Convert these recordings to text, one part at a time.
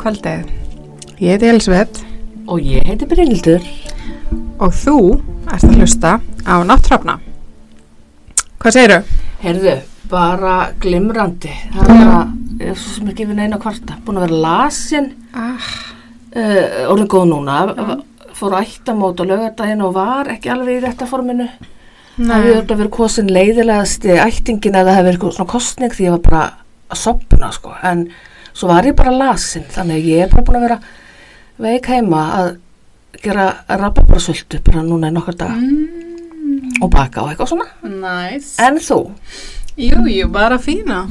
Kvöldið. Ég heiti Elisabeth Og ég heiti Brynildur. og þú ert að hlusta á Nátthrafna. Hvað segirðu? Herðu, bara glimrandi. Það er svo sem ekki við neina kvarta. Búin að vera lasin, Ah, uh, orðin góð núna. Fór að ættamót og lögadaginn og var ekki alveg í þetta forminu. Það hefur verið kosin leiðilegasti ættingin eða það hefur verið svona kostning því ég var bara að sopna sko. En svo var ég bara lasin. Þannig að ég er bara búin að vera veik heima að gera rababarasöldu bara núna í nokkar daga. mm, Og baka og eitthvað svona. nice. En þú? Jú, jú, bara fína.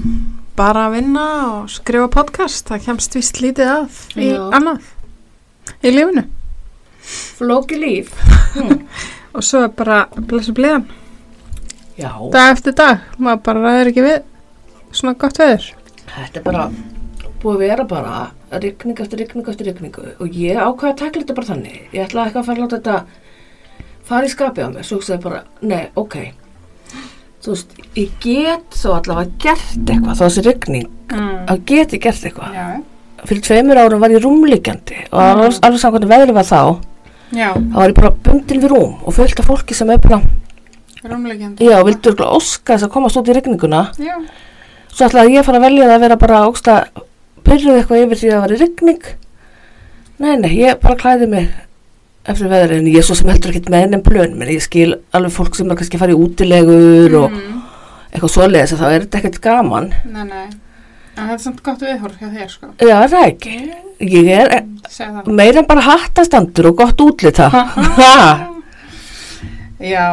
Bara að vinna og skrifa podcast. Það kemst vist lítið að í Já. annað. Í lífinu. Flóki líf. Og svo er bara blessu bliðan. Dag eftir dag. Maður bara ræður ekki við svona gott veður. þetta er bara búið að vera bara rigning eftir rigning eftir rigningu og ég ákvaði að tekla þetta bara þannig. Ég ætlaði ekki að fara að láta þetta fara í skapið á mér. Svo hugsaði bara, nei, ok. Þú veist, ég get þó allavega gert eitthvað, þá þessi rigning, Mm. að geti gert eitthvað. Já. Fyrir tveimur árum var ég rúmliggjandi og Mm. alveg, alveg saman hvernig veðrið var þá, Já, þá var ég bara bundin við rúm og fullt af fólki sem er bara, rúmlegjandi. já, vildu örugglega óska þess að komast út í rigninguna. Já. Svo ætlaði ég að fara að velja það að vera bara ógsta byrjuð eitthvað yfir því að það var rigning. Nei, nei, ég bara klæði mig eftir veðrið en ég er svo sem heldur ekkert með ennum plön, menn ég skil alveg fólk sem er kannski að fara í útilegur og Mm. eitthvað svoleiðis að þá er ekkert gaman. Nei, nei. En þetta er samt gott viðhorf hjá þér, sko. Já, það er ekki. Ég er það. meira en bara hattastandur og gott útlita. Já,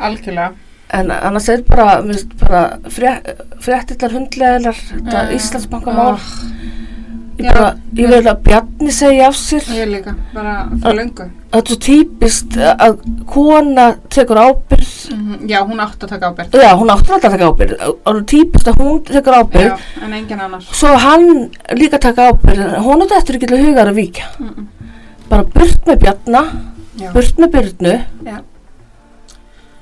algjörlega. En annars er bara, bara fréttillar hundlegaðilar, þetta Mm. Íslandsbankamál. Ég, Já. bara, ég vil að Bjarni segja af sér. Ég. Það er svo típist að kona tekur ábyrð. Mm Já, hún átti að taka ábyrgd. Já, hún alltaf að taka ábyrð. Það er típist að hún tekur ábyrð. Já, en engin annars. Svo hann líka taka ábyrð. Hún er þetta ekki til hugar að víkja. Mm -mm. Bara burt með Bjarna, Já, burt með Byrnu. Já.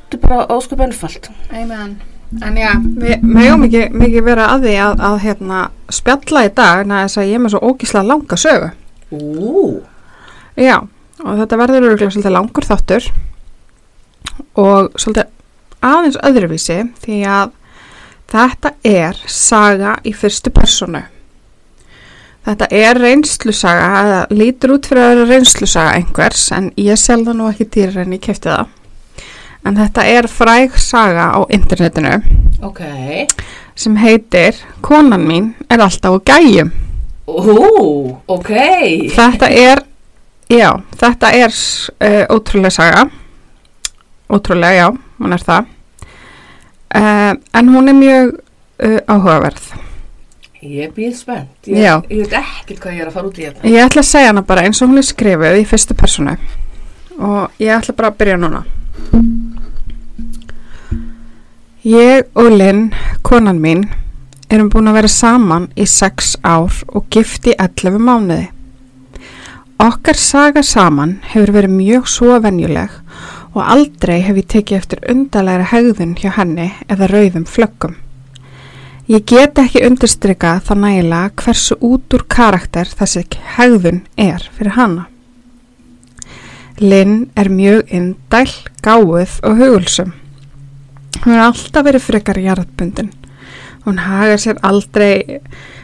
Þetta er bara ósköp ennfald. amen. En já, við mögum ekki mikið vera að því að, að hérna, spjalla í dag næ þess að ég er með svo ógísla langa sögu. Ú. Já, og þetta verður örgulega svolítið langur þáttur og svolítið aðeins öðruvísi því að þetta er saga í fyrstu personu. Þetta er reynslusaga, eða lítur út fyrir að vera reynslusaga einhvers en ég selða nú ekki dýrar en ég kefti það. En þetta er fræg saga á internetinu Ok. sem heitir Konan mín er alltaf á gæjum. Ú, ok. Þetta er, já, þetta er uh, ótrúlega saga. Ótrúlega, já, hún er það. Uh, en hún er mjög uh, áhugaverð. Ég býð spennt. Ég, ég veit ekkert hvað ég er að fara út í hérna. Ég ætla að segja hana bara eins og hún er skrifuð í fyrstu personu. Og ég ætla bara að byrja núna. Ég og Lynn, konan mín, erum búin að vera saman í sex ár og gift í 11 mánuði. Okkar saga saman hefur verið mjög svo venjuleg og aldrei hef ég tekið eftir undarlegra hegðun hjá henni eða rauðum flöggum. Ég get ekki undirstrykka það nægilega hversu út úr karakter þessi hegðun er fyrir hana. Lynn er mjög indæl, gáð og hugulsum. Hún er alltaf verið frekar jarðbundin. Hún hagar sér aldrei,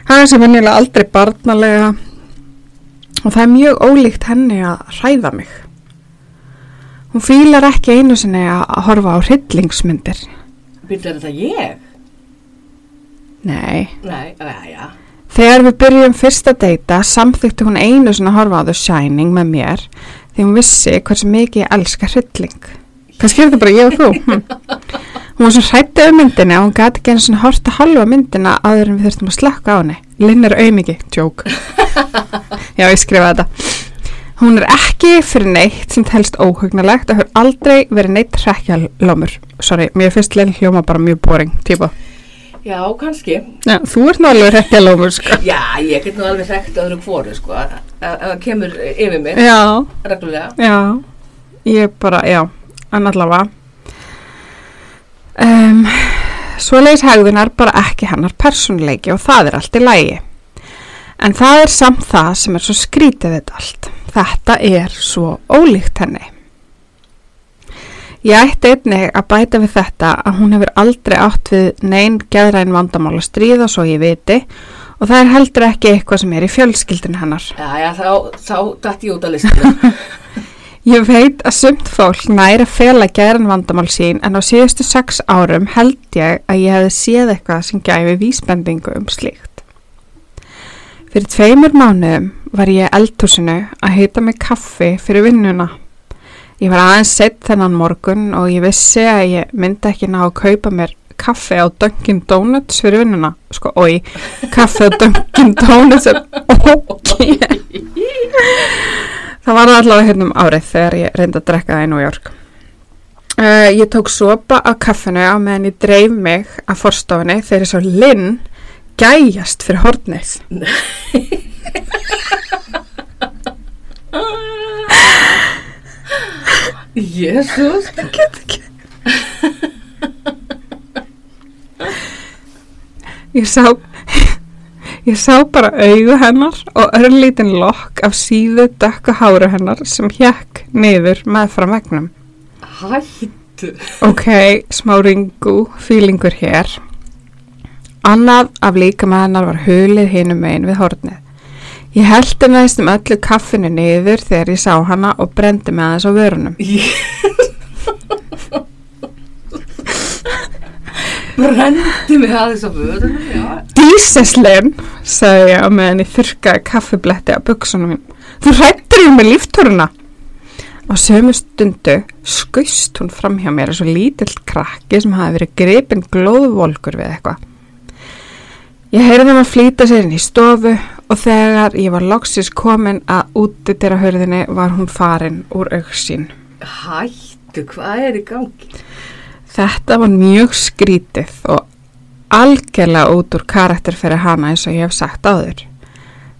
hagar sér venjulega aldrei barnalega og það er mjög ólíkt henni að hræða mig. Hún fílar ekki einu sinni að horfa á hryllingsmyndir. Byrjar þetta ég? Nei. Nei, já. Þegar við byrjum fyrst að deyta samþykti hún einu sinni að horfa á The Shining með mér því hún vissi hversu mikið ég elska hrylling. Kannski er þetta bara ég og þú. Hún var svo hrættið um myndina og hún gæti ekki eins og horta halva myndina áður en við þurftum að slakka á henni. Linn er auðmiki, tjók. Já, ég skrifa þetta. Hún er ekki fyrir neitt sem telst óhugnalegt og hefur aldrei verið neitt hrekkjalómur. Sorry, mér finnst Linn hljóma bara mjög boring, típa. Já, kannski. Já, þú ert nú alveg hrekkjalómur, sko. Já, ég get nú alveg þekkt öðru hvoru, sko, að kemur yfir mig, Já. reglulega. Já, ég bara, já, en allavega. Um, svoleiðis hegðunar bara ekki hennar persónuleiki og það er allt í lægi. En það er samt það sem er svo skrítið þetta allt. Þetta er svo ólíkt henni. Ég ætti einnig að bæta við þetta að hún hefur aldrei átt við neinn geðræn vandamál að stríða svo ég viti og það er heldur ekki eitthvað sem er í fjölskyldin hennar. Já, já, þá, þá dætt ég út að listinu. Ég veit að sumt fólk næri að fela geðræn vandamál sín en á síðustu sex árum held ég að ég hefði séð eitthvað sem gæfi vísbendingu um slíkt. Fyrir tveimur mánuðum var ég eldhúsinu að heita mig kaffi fyrir vinnuna. Ég var aðeins sett þennan morgun og ég vissi að ég myndi ekki ná að kaupa mér kaffi á Dunkin Donuts fyrir vinnuna. Sko, oi, kaffi á Dunkin Donuts er ok. Það var allavega hérna um árið þegar ég reyndi að drekka það í New York. Uh, ég tók sopa af kaffinu á meðan ég dreif mig að forstofinni þegar svo Linn gæjast fyrir hornið. Jésús. get ekki ég sá ég sá bara augu hennar og örlítinn lokk af síðu dökku háru hennar sem hjekk niður meðfram vegnum Hættu. ok, smá ringu fílingur hér. Annað af líka með hennar var hulið hinum megin við hornið. Ég heldi næst um öllu kaffinu niður þegar ég sá hana og brendi með aðeins á vörunum Brendi mig aðeins á vörunum, já. Díseslen, sagði ég á meðan ég þurrkaði kaffibletti á buksunum mín. Þú hrættir ég með líftóruna. Á sömu stundu skaust hún fram hjá mér eins og lítill krakki sem hafi verið gripin glóðvolkur við eitthvað. Ég heyrði þeim að flýta sér inn í stofu og þegar ég var loksis komin að úti til að hörðinni var hún farin úr auksín. Hættu, hvað er í gangi? Þetta var mjög skrítið og algjörlega út úr karakter fyrir hana eins og ég hef sagt áður.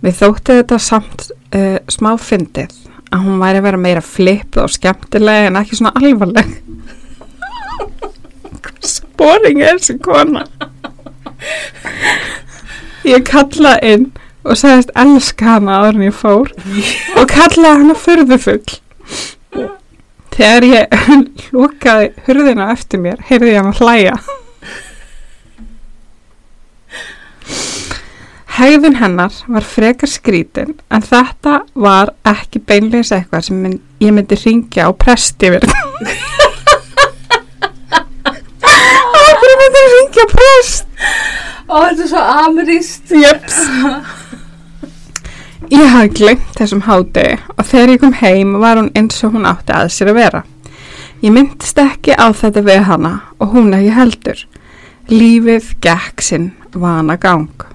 Við þótti þetta samt uh, smá fyndið að hún væri að vera meira flippuð og skemmtileg en ekki svona alvarleg. Hvað spóring er þessi kona? Ég kallaði inn og sagðist elska hana áður en ég fór og kallaði hana furðufugl. Þegar ég lókaði hurðina eftir mér, heyrði ég hann að hlæja. Hegðun hennar var frekar skrítin en þetta var ekki beinleis eitthvað sem mynd, ég myndi ringja á prest yfir. Hvað myndi ég ringja á prest? Ó, þetta er svo ameríst. Jöps. Ég hafði glemt þessum háti og þegar ég kom heim var hún eins og hún átti að sér að vera. Ég myndist ekki á þetta við hana og hún ekki heldur. Lífið gekk sinn vana gang.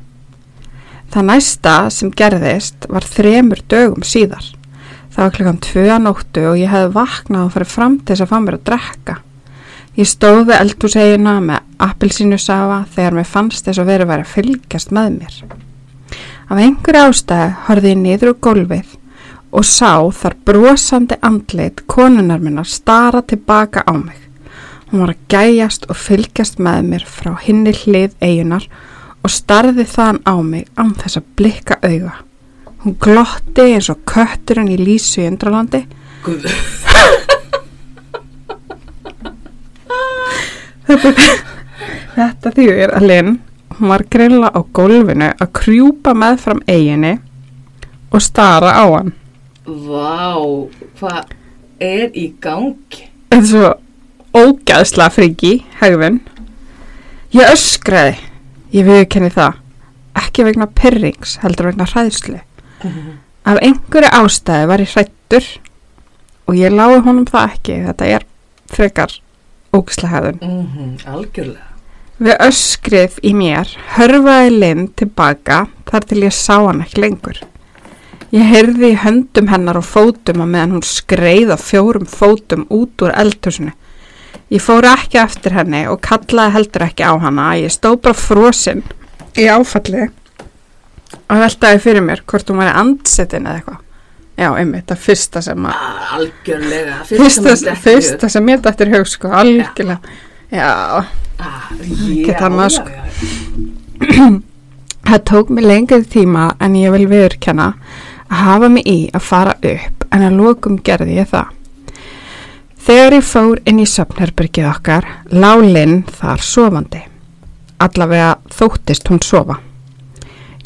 Það næsta sem gerðist var þremur dögum síðar. Það var klukkan tvö nóttu og ég hefði vaknað og farið fram til þess að fá mér að drekka. Ég stóð við eldhúsegina með appilsínusafa þegar mér fannst þess að vera að vera að fylgjast með mér. Af einhverju ástæðu horfði ég niður úr gólfið og sá þar brosandi andlit konunar minnar stara tilbaka á mig. Hún var að gæjast og fylgjast með mér frá hinni hlið eigunar og starði þann á mig án þess að blikka auga. Hún glotti eins og kötturinn í Lísu í Undralandi. Guð. Þetta, þýðir að Linn, var greinlega á gólfinu að krjúpa með fram eiginni og stara á hann. Vá, hvað er í gangi? Þetta er svo ógæðsla friki, hegðun. Ég öskraði, ég viðkenni það, ekki vegna pyrrings, heldur vegna hræðslu. Af einhverju ástæði var ég hrættur og ég lái honum það ekki, þetta er frekar ógæðsla hegðun. Mm algjörlega. Við öskrið í mér hörfaði Linn tilbaka þar til ég sá hann ekki lengur. Ég heyrði í höndum hennar og fótum að meðan hún skreið á fjórum fótum út úr eldhúsinu. Ég fór ekki eftir henni og kallaði heldur ekki á hana. Ég stó bara frosinn í áfalli og veltaði fyrir mér hvort hún væri andsetin eða eitthvað. Já, einmitt, það fyrsta sem að algjörlega. fyrsta, þetta fyrsta sem mér dættir hug sko, algjörlega. Já, Ah, já, annað, já, sko. Það tók mig lengið tíma en ég vil viðurkenna að hafa mig í að fara upp en að lokum gerði ég það. Þegar ég fór inn í söpnherbyrgið okkar, lá Linn þar sofandi. Allavega þóttist hún sofa.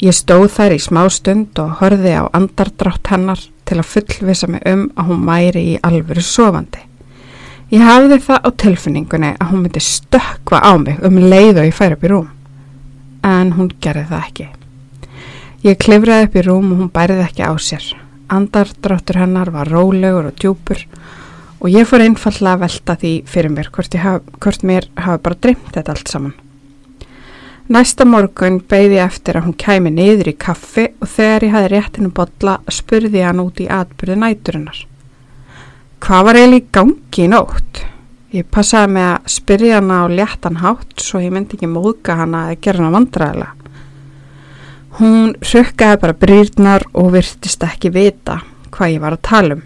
Ég stóð þær í smá stund og horfi á andardrátt hennar til að fullvisa mig um að hún væri í alvöru sofandi. Ég hafði það á tilfinningunni að hún myndi stökka á mig um leið og ég færi upp í rúm. En hún gerði það ekki. Ég klifraði upp í rúm og hún bærið ekki á sér. Andardráttur hennar var rólegur og djúpur og ég fór einfallega að velta því fyrir mér hvort, haf, hvort mér hafi bara dreymt þetta allt saman. Næsta morgun beigði ég eftir að hún kæmi niður í kaffi og þegar ég hafi réttinu botla spurði ég hann út í atbyrði næturinnar. Hvað var eiginlega í gangi í nótt? Ég passaði með að spyrja hana á léttan hátt svo ég myndi ekki móðka hana að gera hana vandræðilega. Hún rökkaði bara brýrnar og virtist ekki vita hvað ég var að tala um.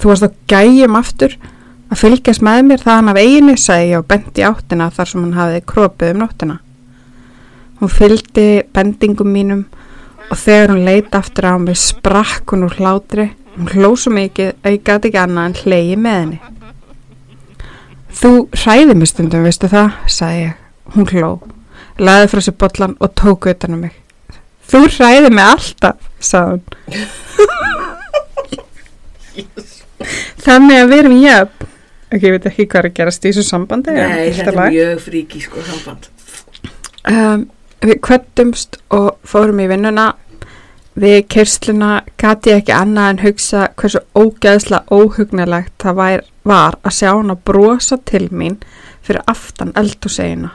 Þú varst að gæjum aftur að fylgjast með mér það hann af einu, sagði ég og bendi áttina þar sem hann hafiði krópið um nóttina. Hún fylgdi bendingum mínum og þegar hún leita aftur á mig sprakk hún úr hlátri. Hún hló svo mikið að ég gæti ekki annað en hlegi með henni. Þú hræði mig stundum, veistu það, sagði ég. Hún hló, laði frá sér botlan og tók utan um mig. Þú hræði mig alltaf, sagði hún. Þannig að við erum jöfn. Ok, ég veit ekki hvað er að gerast í þessu sambandi. Nei, þetta er mjög fríki sko samband. Um, við kvöttumst og fórum í vinnuna. Við kyrsluna gati ég ekki annað en hugsa hversu ógeðslega óhugnalegt það var, var að sjá hann að brosa til mín fyrir aftan eldhúsegina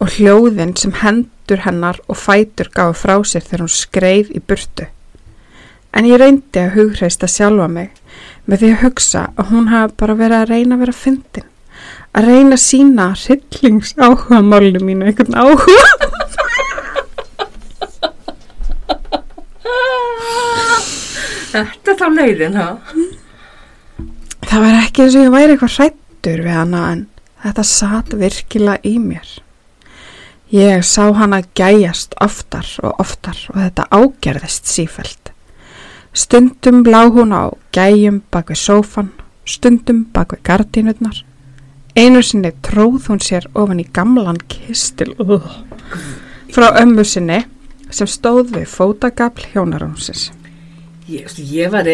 og hljóðin sem hendur hennar og fætur gáði frá sér þegar hún skreið í burtu. En ég reyndi að hugreista sjálfa mig með því að hugsa að hún hafi bara verið að reyna að vera fyndin. Að reyna að sína hryllings áhuga málinu mínu einhvern áhuga. Þetta er þá leiðin, ha? Það var ekki eins og ég væri eitthvað hrættur við hana en þetta satt virkilega í mér. Ég sá hana gæjast oftar og oftar og þetta ágerðist sífælt. Stundum lá hún á gæjum bak við sófan, stundum bak við gardínurnar. Einu sinni tróð hún sér ofan í gamlan kistil uh, frá ömmu sinni sem stóð við fótagafl hjónarúmsins. Ég, veistu, ég var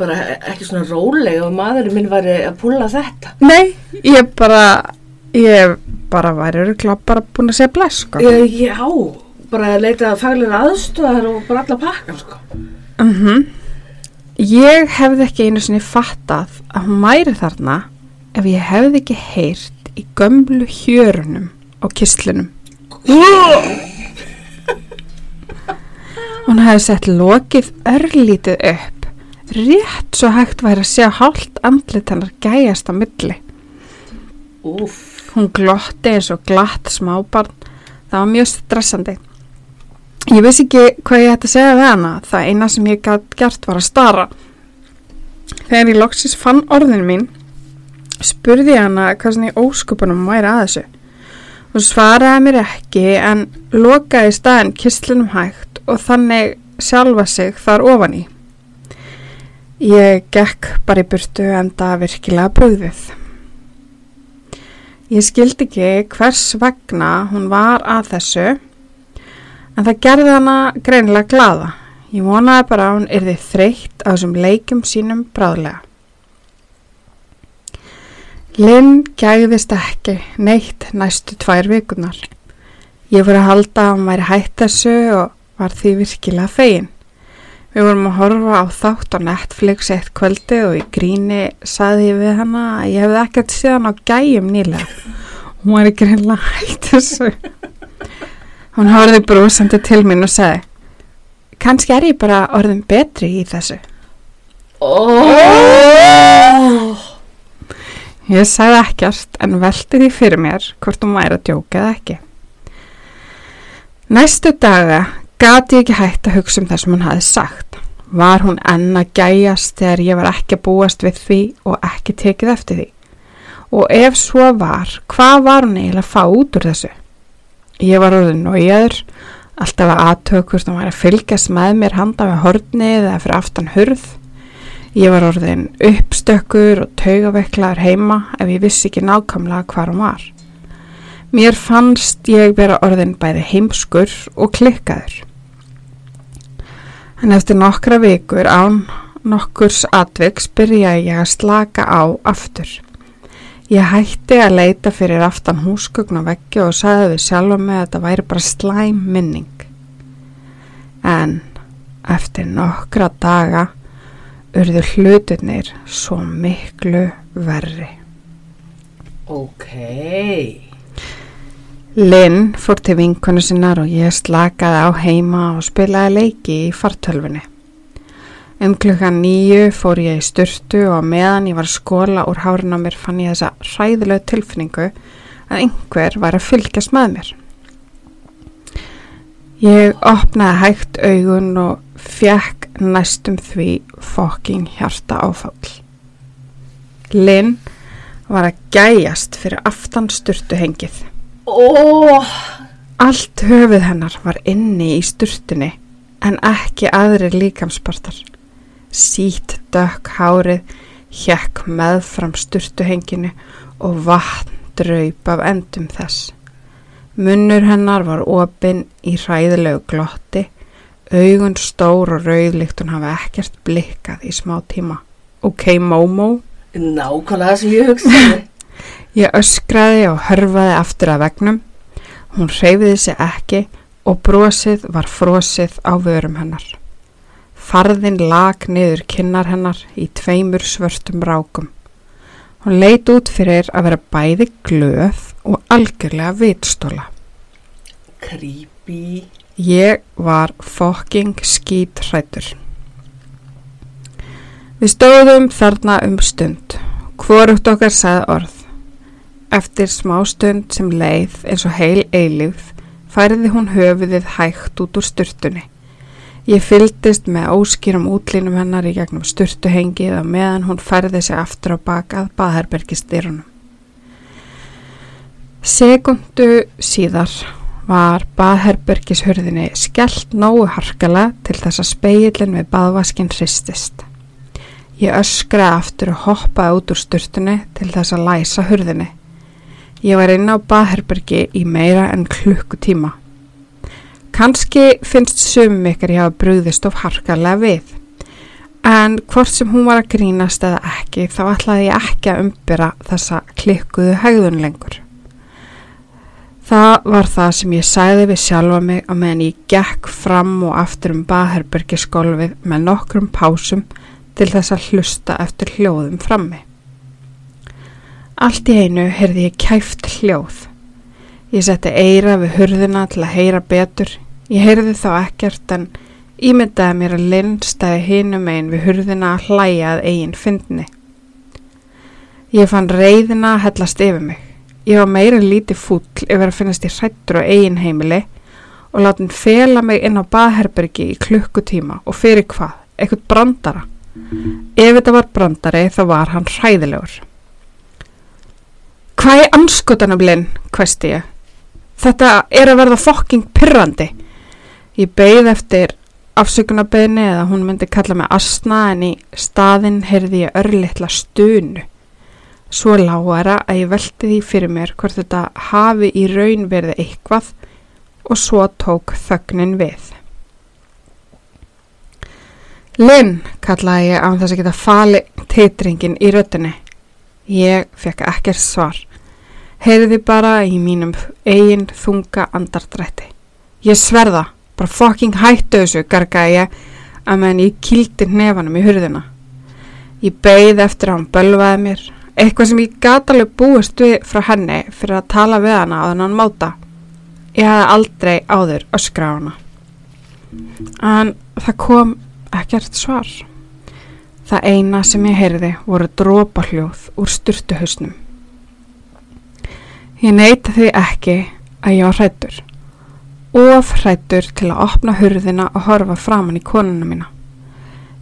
bara ekki svona róleg og maðurinn minn var að púla þetta. Nei, ég bara, ég bara væri öruglega bara búin að segja bless, sko. Ég, já, bara að leita faglega aðstöðar og bara alla pakkan, sko. Mm Ég hefði ekki einu sinni fattað að hún væri þarna ef ég hefði ekki heyrt í gömlu hjörunum á kistlunum. Hún hefði sett lokið örlítið upp, rétt svo hægt væri að sjá hálft andlit hennar gæjast á milli. Úf, Hún glotti eins og glatt smábarn. Það var mjög stressandi. Ég vissi ekki hvað ég ætti að segja við hana. Það eina sem ég gætt gert var að stara. Þegar ég loksis fann orðin mín, spurði ég hana hvað svona í óskupunum væri að þessu. Hún svaraði mér ekki en lokaði staðin kistlunum hægt og þannig sjálfa sig þar ofan í. Ég gekk bara í burtu en það virkilega brúðið. Ég skildi ekki hvers vegna hún var að þessu en það gerði hana greinilega glada. Ég vonaði bara að hún yrði þreytt á þessum leikum sínum bráðlega. Lynn gæðist ekki neitt næstu tvær vikunar. Ég voru að halda að hún væri hætt þessu og var því virkilega fegin. Við vorum að horfa á þátt á Netflix eitt kvöldi og í gríni saði ég við hana að ég hefði ekkert síðan á gæjum nýlega. Hún var ekki reynilega hætt þessu. Hún horfði brúsandi til mín og sagði kannski er ég bara orðin betri í þessu. oh. Ég sagði ekkert en velti því fyrir mér hvort hún væri að djóka eða ekki. Næstu daga gati ég ekki hægt að hugsa um það sem hún hafi sagt. Var hún enn að gæjast þegar ég var ekki að búast við því og ekki tekið eftir því? Og ef svo var, hvað var hún eiginlega að fá út úr þessu? Ég var orðin nójaður, alltaf að aðtökust og var að fylgjast með mér handa með hornið eða fyrir aftan hurð. Ég var orðin uppstökkur og taugaveiklaður heima ef ég vissi ekki nákvæmlega hvað hún var. Mér fannst ég vera orðin bæði heimskur og klikkaður. En eftir nokkra vikur án nokkurs atviks byrjaði ég að slaka á aftur. Ég hætti að leita fyrir aftan húsgögn og veggi og sagði við sjálf með að þetta væri bara slæm minning. En eftir nokkra daga urðu hlutunir svo miklu verri. Ok. Linn fór til vinkonu sinnar og ég slakaði á heima og spilaði leiki í fartölfunni. Um klukkan nýju fór ég í styrtu og meðan ég var skóla úr hárun á mér fann ég þessa hræðilegu tilfinningu að einhver var að fylgjast með mér. Ég opnaði hægt augun og fjekk næstum því fokking hjarta áfall. Linn var að gæjast fyrir aftan styrtu hengið. Ó, Allt höfuð hennar var inni í sturtunni en ekki aðri líkamspartar. Sýtt dökk hárið hjekk meðfram sturtuhenginu og vatn draup af endum þess. Munnur hennar var opinn í hræðilegu glotti, augun stór og rauðlikt hún hafa ekkert blikkað í smá tíma. Ok, Momo, nákvæmlega sem ég hugsaði. Ég öskraði og hörfaði aftur að vegnum. Hún hreyfiði sig ekki og brosið var frosið á vörum hennar. Farðin lag niður kinnar hennar í tveimur svörstum rákum. Hún leit út fyrir að vera bæði glöð og algjörlega vitstóla. Creepy. Ég var fokking skít hrættur. Við stóðum þarna um stund. Hvorugt okkar sagði orð. Eftir smá stund sem leið eins og heil eilífð færiði hún höfuðið hægt út úr styrtunni. Ég fyldist með óskýrum útlínum hennar í gegnum sturtuhengið að meðan hún færði sig aftur á bakað baðherbergistyrunum. Sekundu síðar var baðherbergishurðinni skellt nógu harkala til þess að speilin við baðvaskinn hristist. Ég öskraði aftur og hoppaði út úr sturtunni til þess að læsa hurðinni. Ég var inn á baðherbergi í meira en klukkutíma. Kanski finnst sumum ykkur ég hafa brúðist of harkarlega við. En hvort sem hún var að grínast eða ekki þá ætlaði ég ekki að umbyrra þessa klikkuðu hegðun lengur. Það var það sem ég sæði við sjálfa mig að meðan ég gekk fram og aftur um baðherbergiskólfið með nokkrum pásum til þess að hlusta eftir hljóðum frammi. Allt í einu heyrði ég kæft hljóð. Ég setti eira við hurðina til að heyra betur. Ég heyrði þá ekkert en ímyndaði mér að Linn stæði hinum einn við hurðina að hlæja að eigin fyndni. Ég fann reyðina að hellast yfir mig. Ég var meira lítið fúll yfir að finnast í hrættur á eigin heimili og látin fela mig inn á baðherbergi í klukkutíma og fyrir hvað, eitthvað brandara. Ef þetta var brandari þá var hann hræðilegur. Hvað er anskotanum Linn, hvesti ég. Þetta er að verða fokking pyrrandi. Ég beigð eftir afsökunarbeginni eða hún myndi kalla mig asna en í staðinn heyrði ég örlittla stunu. Svo lágara að ég velti því fyrir mér hvort þetta hafi í raun verið eitthvað og svo tók þögnin við. Linn, kallaði ég án þess að geta fali teitringin í röttinni. Ég fekk ekkert svar. Heyrði bara í mínum eigin þunga andardrætti. Ég sverða, bara fucking hættu þessu, gargaði ég að meðan ég kildi nefanum í hurðina. Ég beigð eftir að hann bölvaði mér, eitthvað sem ég gata alveg búist við frá henni fyrir að tala við hana á þennan máta. Ég hafði aldrei áður öskra á hana. En það kom ekkert svar. Það eina sem ég heyrði voru drópahljóð úr styrtuhausnum. Ég neyti því ekki að ég var hrættur. Of hrættur til að opna hurðina og horfa framann í konuna mína.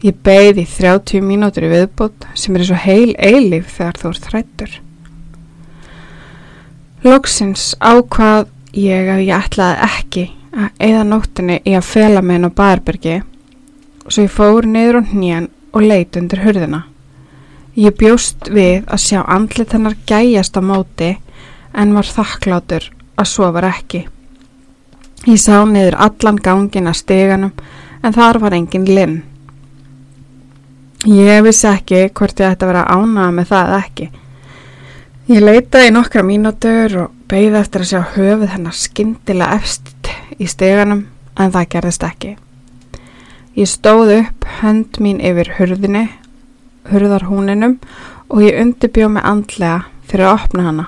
Ég beigði í 30 mínútur í viðbútt sem er svo heil eilif þegar þú ert hrættur. Lóksins ákvað ég að ég ætlaði ekki að eða nóttinni í að fela mig inn á Bærbyrgi svo ég fór niður á hnján og leit undir hurðina. Ég bjóst við að sjá andlit hennar gæjast á móti en var þakklátur að svo var ekki. Ég sá niður allan gangin að steganum en þar var engin linn. Ég vissi ekki hvort ég ætti að vera ánað með það ekki. Ég leitaði nokkra mínútur og beigði eftir að sjá höfuð hennar skindilega efst í steganum en það gerðist ekki. Ég stóð upp hönd mín yfir hurðinni, hurðarhúninum og ég undirbjóð mig andlega fyrir að opna hana.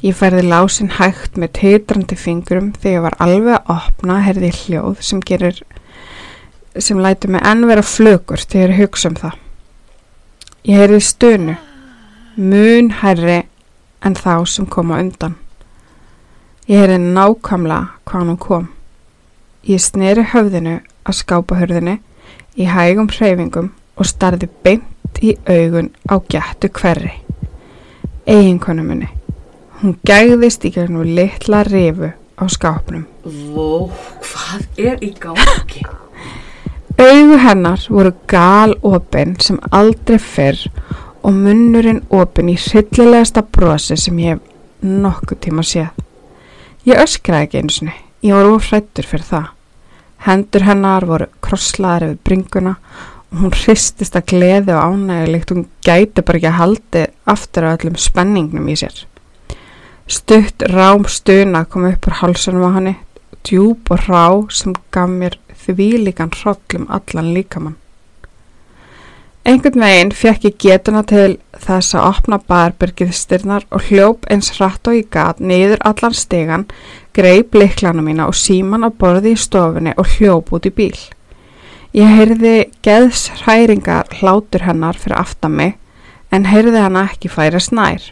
Ég færði lásin hægt með teitrandi fingrum þegar ég var alveg að opna herði hljóð sem gerir sem læti mig enn vera flugur þegar ég hugsa um það. Ég heyrði stönu, mun herri en þá sem koma undan. Ég heyrði nákamlega hvað hann kom. Ég sneri höfðinu að skápa hörðinu í hægum hreyfingum og starði beint í augun á gættu hverri. Eiginkonu minni. Hún gæðist í gegnum litla rifu á skápnum. Vó, hvað er í gangi? Augu hennar voru gal opinn sem aldrei fyrr og munnurinn opinn í hryllilegasta brosi sem ég hef nokkuð tíma séð. Ég öskraði ekki einu sinni, ég var ofrættur fyrir það. Hendur hennar voru krosslaðar yfir bringuna og hún hristist að gleði og ánægilegt, hún gæti bara ekki að haldi aftur af öllum spenningnum í sér. Stutt rám stuna kom upp úr hálsunum á hanni, djúb og rá sem gaf mér því líkan hrollum allan líkamann. Einhvern veginn fekk ég getuna til þess að opna barbyrgið styrnar og hljóp eins hratt og ég gat niður allan stegan, greip liklana mína og síman á borði í stofunni og hljóp út í bíl. Ég heyrði geðs hræringar hlátur hennar fyrir aftan mig en heyrði hana ekki færa snær.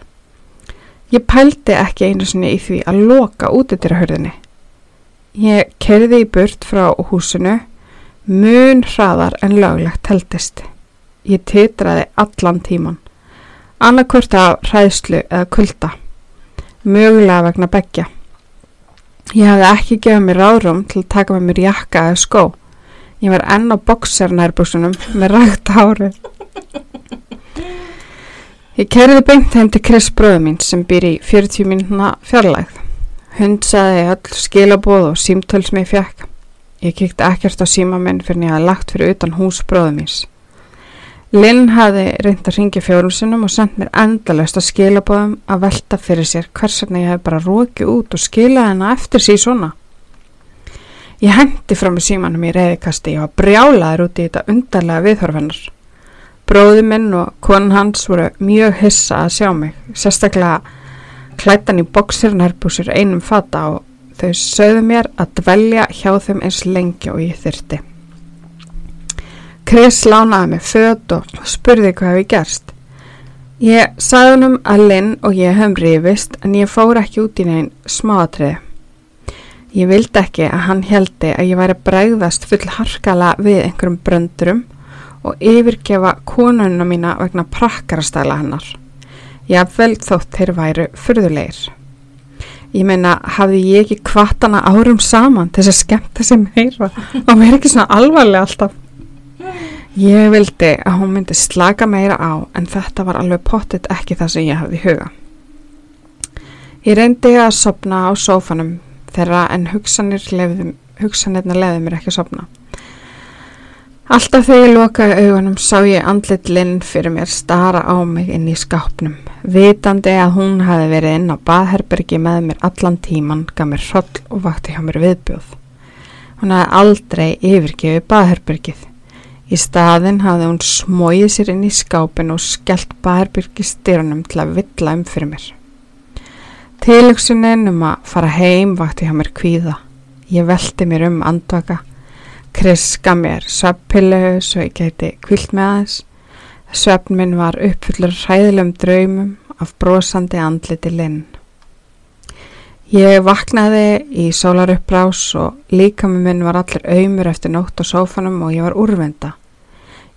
Ég pældi ekki einu sinni í því að loka út eftir að hörðinni. Ég kerði í burt frá húsinu, mun hraðar en löglegt heldist. Ég titraði allan tíman, annarkvört af hræðslu eða kulda, mögulega vegna begja. Ég hafði ekki gefið mér ráðrum til að taka með mér jakka eða skó. Ég var enn á boksernærbúsunum með rægt hárið. Ég kerði beint heim til Chris bröðu mín sem býr í 40 mínuna fjarlægð. Hund saði öll skilabóð og símtöl sem ég fekk. Ég kikti ekkert á síma minn fyrir að ég hafði lagt fyrir utan hús bröðu míns. Linn hafði reynd að ringja fjórumsunum og sendt mér endalust að skilabóðum að velta fyrir sér hvers vegna ég hef bara rókið út og skilað hennar eftir síð svona. Ég hendi fram í símanum í reyðikasti og brjálaður út í þetta undarlega viðhorfennar. Bróði minn og konan hans voru mjög hissa að sjá mig, sérstaklega klættan í boksirnærbúsir einum fata og þau sögðu mér að dvelja hjá þeim eins lengi og ég þyrti. Chris lánaði mig född og spurði hvað hefði gerst. Ég sagði hennum að Lynn og ég hefum rifist en ég fór ekki út í neginn smáatriði. Ég vildi ekki að hann heldi að ég væri bregðast full harkala við einhverjum bröndurum og yfirgefa konuna mína vegna prakkarastæla hennar. Ég vel þótt þeir væru fyrðulegir. Ég meina, hafði ég ekki kvartana árum saman til þess að skemmta sem meira og mér er ekki svona alvarlega alltaf. Ég vildi að hún myndi slaka meira á en þetta var alveg pottit ekki það sem ég hafði huga. Ég reyndi að sopna á sófanum þeirra en hugsanirna leði mér ekki að sopna. Alltaf þegar ég lokaði augunum sá ég andlit Linn fyrir mér stara á mig inn í skápnum. Vitandi að hún hafi verið inn á baðherbergi með mér allan tíman, gaf mér hroll og vakti hjá mér viðbjóð. Hún hafi aldrei yfirgefið baðherbergið. Í staðin hafði hún smóið sér inn í skápin og skellt baðherbyrgistyrunum til að villa um fyrir mér. Tilöksunin um að fara heim vakti hjá mér kvíða. Ég velti mér um andvaka Kriska mér sveppilegu svo ég gæti kvilt með aðeins. Sveppn minn var uppfullur hræðilegum draumum af brosandi andliti linn. Ég vaknaði í sólaruppbrás og líka með minn var allir auðmur eftir nótt á sófanum og ég var úrvenda.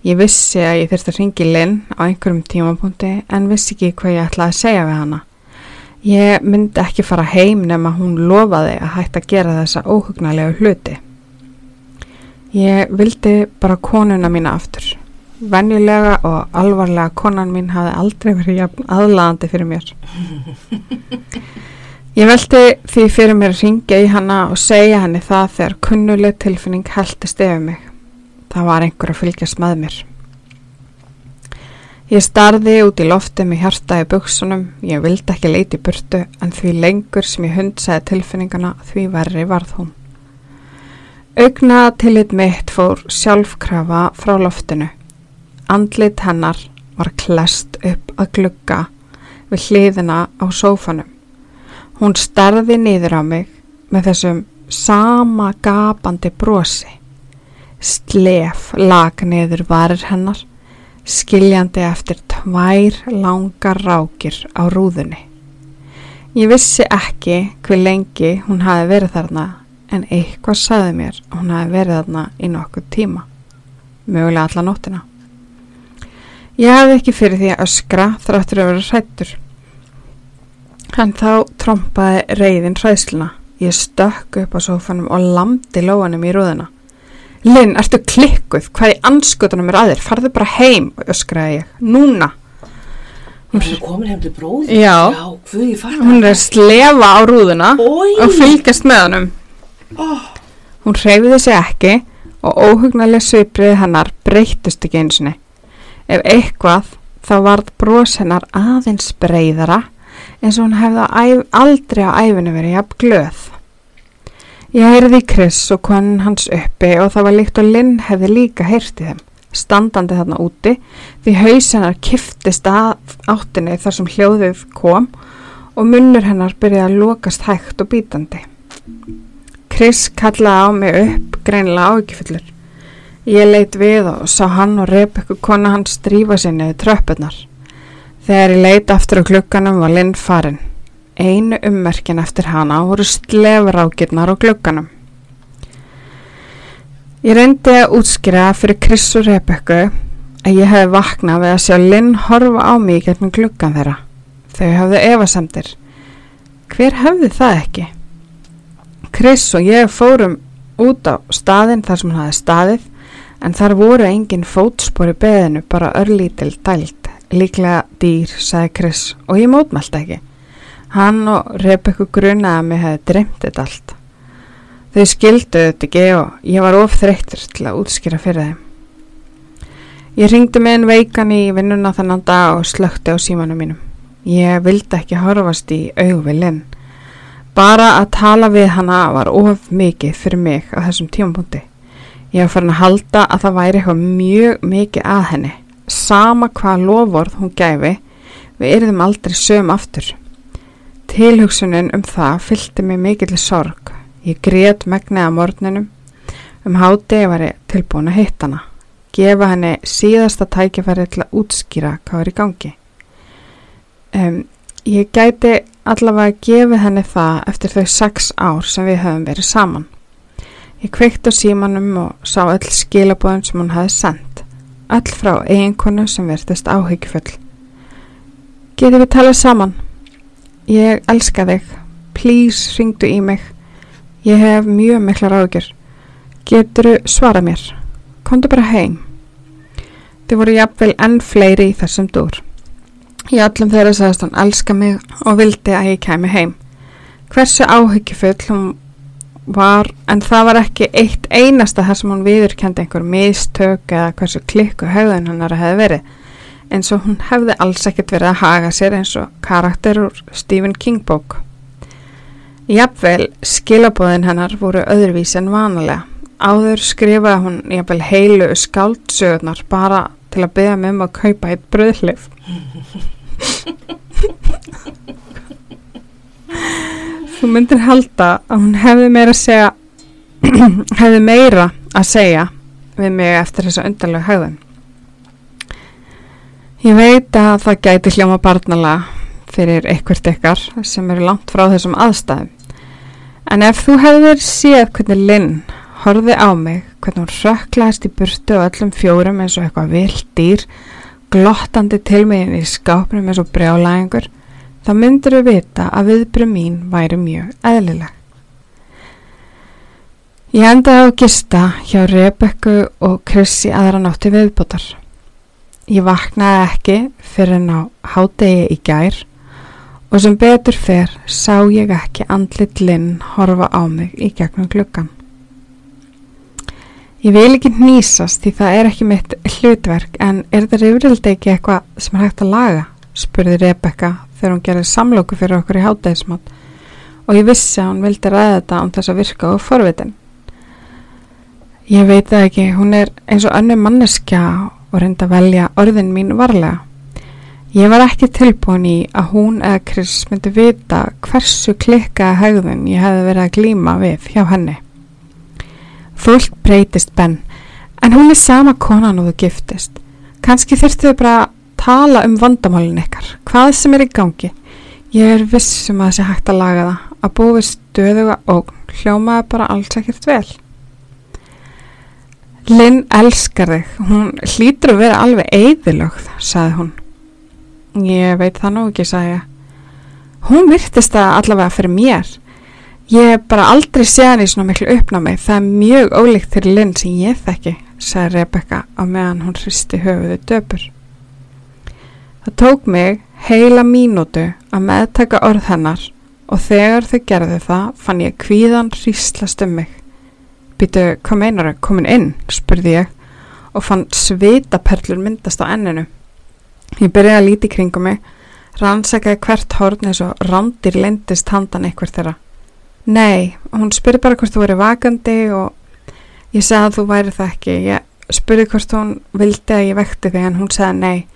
Ég vissi að ég þurfti að ringi linn á einhverjum tímapunkti en vissi ekki hvað ég ætlaði að segja við hana. Ég myndi ekki fara heim nema hún lofaði að hætta að gera þessa óhugnalegu hluti. Ég vildi bara konuna mína aftur. Venjulega og alvarlega konan mín hafi aldrei verið jafn aðlaðandi fyrir mér. Ég veldi því fyrir mér að ringja í hana og segja henni það þegar kunnuleg tilfinning heldist yfir mig. Það var einhver að fylgjast með mér. Ég starði út í lofti með hjarta í buksunum, ég vildi ekki leiti burtu en því lengur sem ég hundsæði tilfinningana því verri varð hún. Augna tillit mitt fór sjálfkrafa frá loftinu. Andlit hennar var klest upp að glugga við hliðina á sófanum. Hún starði niður á mig með þessum sama gapandi brosi. Slef lag niður varir hennar skiljandi eftir tvær langar rákir á rúðunni. Ég vissi ekki hver lengi hún hafi verið þarna en eitthvað saði mér að hún hafi verið þarna í nokkuð tíma, mögulega alla nóttina. Ég hafði ekki fyrir því að öskra þráttur að vera hrættur. Hann þá trompaði reyðin hræðsluna. Ég stökk upp á sófanum og lamdi lóanum í rúðuna. Linn, ertu klikkuð? Hvað í anskutunum er aðeir? Farðu bara heim, öskraði ég. Núna. Hún er komin heim til bróði. Já. Já, hvað ég fatt Hún er að slefa á rúðuna Oj. og fylgjast með honum. Oh, Hún hreyfiði sig ekki og óhugnarlega sviprið hennar breytist ekki einsinni. Ef eitthvað þá varð brós hennar aðeins breyðara eins og hún hefði aldrei á æfinu verið jafn glöð. Ég heyrði Chris og konin hans uppi og það var líkt og Lynn hefði líka heyrti þeim, standandi þarna úti því haus hennar kiftist að áttinni þar sem hljóðið kom og munnur hennar byrjaði að lokast hægt og bítandi. Chris kallaði á mig upp greinilega áhyggjufullur. Ég leit við og sá hann og Rebekku kona hans drífa sinni við tröppurnar. Þegar ég leit aftur á klukkanum var Lynn farin. Einu ummerkin eftir hana voru slefrákirnar á glugganum. Ég reyndi að útskýra fyrir Chris og Rebekku að ég hefði vaknað við að sjá Lynn horfa á mig gegnum gluggan þeirra. Þau hafðu efasemdir. Hver hefði það ekki? Chris og ég fórum út á staðinn þar sem hann hafði staðið en þar voru engin fótspor í beðinu bara örlítil dælt. Líklega dýr, sagði Chris og ég mótmælt ekki. Hann og Rebekku grunaði að mig hefði dreymt þetta allt. Þau skildu þetta ekki og ég var of þreyttur til að útskýra fyrir þeim. Ég ringdi með einn veikan í vinnuna þennan dag og slökti á símanum mínum. Ég vildi ekki horfast í augvillinn. Bara að tala við hana var of mikið fyrir mig á þessum tímapunkti. Ég var farin að halda að það væri eitthvað mjög mikið að henni. Sama hvað lofvorð hún gæfi, við erum aldrei söm aftur. Tilhugsunin um það fylgdi mig mikill sorg. Ég grét megnið að morninum. Um háti var ég tilbúin að hitta hana. Gefa henni síðasta tækifæri til að útskýra hvað er í gangi. Um, ég gæti allavega gefið henni það eftir þau sex ár sem við höfum verið saman. Ég kveikt á símanum og sá öll skilabóðum sem hún hafi sendt. Öll frá eiginkonu sem verðist áhyggjufull. Getið við talað saman? Ég elska þig. Please ringdu í mig. Ég hef mjög miklar ágjör. Geturu svara mér. Komdu bara heim. Þið voru jafnvel enn fleiri í þessum dúr. Í allum þeirra sagðist hann elska mig og vildi að ég kemi heim. Hversu áhyggjufull hún var, en það var ekki eitt einasta þar sem hún viðurkendi einhver mistök eða hversu klikku höfðun hennar hefði verið, eins og hún hefði alls ekkert verið að haga sér eins og karakter úr Stephen King bók. Jafnvel skilabóðin hennar voru öðruvís en vanalega. Áður skrifaði hún jafnvel heilu skáldsögurnar bara til að beða mig um að kaupa eitt bröðlif. Þú myndir halda að hún hefði meira að segja hefði meira að segja við mig eftir þessa undarlega höfðun. Ég veit að það gæti hljóma barnalega fyrir einhvert ykkar sem eru langt frá þessum aðstæðum. En ef þú hefðir séð hvernig Lynn horfið á mig, hvernig hún rökklaðist í burtu og öllum fjórum eins og eitthvað vilt dýr, glottandi til mig í skápnum eins og brjálæðingur, þá myndir við vita að viðbröð mín væri mjög eðlileg. Ég endaði á gista hjá Rebekku og Krissi aðra nátti viðbótar. Ég vaknaði ekki fyrir en á hádegi í gær og sem betur fer sá ég ekki andlit linn horfa á mig í gegnum gluggan. Ég vil ekki nýsast því það er ekki mitt hlutverk en er þetta yfirildi ekki eitthvað sem er hægt að laga? spurði Rebekka þegar hún gerði samlóku fyrir okkur í hátægismátt og ég vissi að hún vildi ræða þetta án þess að virka á forvitin. Ég veit það ekki, hún er eins og önnu manneskja og reynda að velja orðin mín varlega. Ég var ekki tilbúin í að hún eða Chris myndi vita hversu klikkaða haugðun ég hefði verið að glíma við hjá henni. Fólk breytist benn, en hún er sama konan og þú giftist. Kanski þurftu þau bara að tala um vandamálin ykkar, hvað sem er í gangi. Ég er vissum að það sé hægt að laga það, að búið stöðuga og hljómaði bara alls ekkert vel. Linn elskar þig, hún hlýtur að vera alveg eðilögð, saði hún. Ég veit það nú ekki, sagði ég. Hún virtist það allavega fyrir mér. Ég hef bara aldrei séð hann í svona miklu uppnámi, það er mjög ólíkt til Linn sem ég þekki, sagði Rebecca á meðan hún hristi höfuðu döpur. Það tók mig heila mínútu að meðtaka orð hennar og þegar þau gerðu það fann ég kvíðan hríslast um mig. Býtu, hvað meinar þau? Komin inn? spurði ég og fann svitaperlur myndast á enninu. Ég byrjaði að líti kringum mig, rannsakaði hvert hórn eins og rándir lendist handan eitthvað þeirra. Nei, hún spurði bara hvort þú væri vakandi og ég sagði að þú væri það ekki. Ég spurði hvort hún vildi að ég vekti þig en hún sagði nei.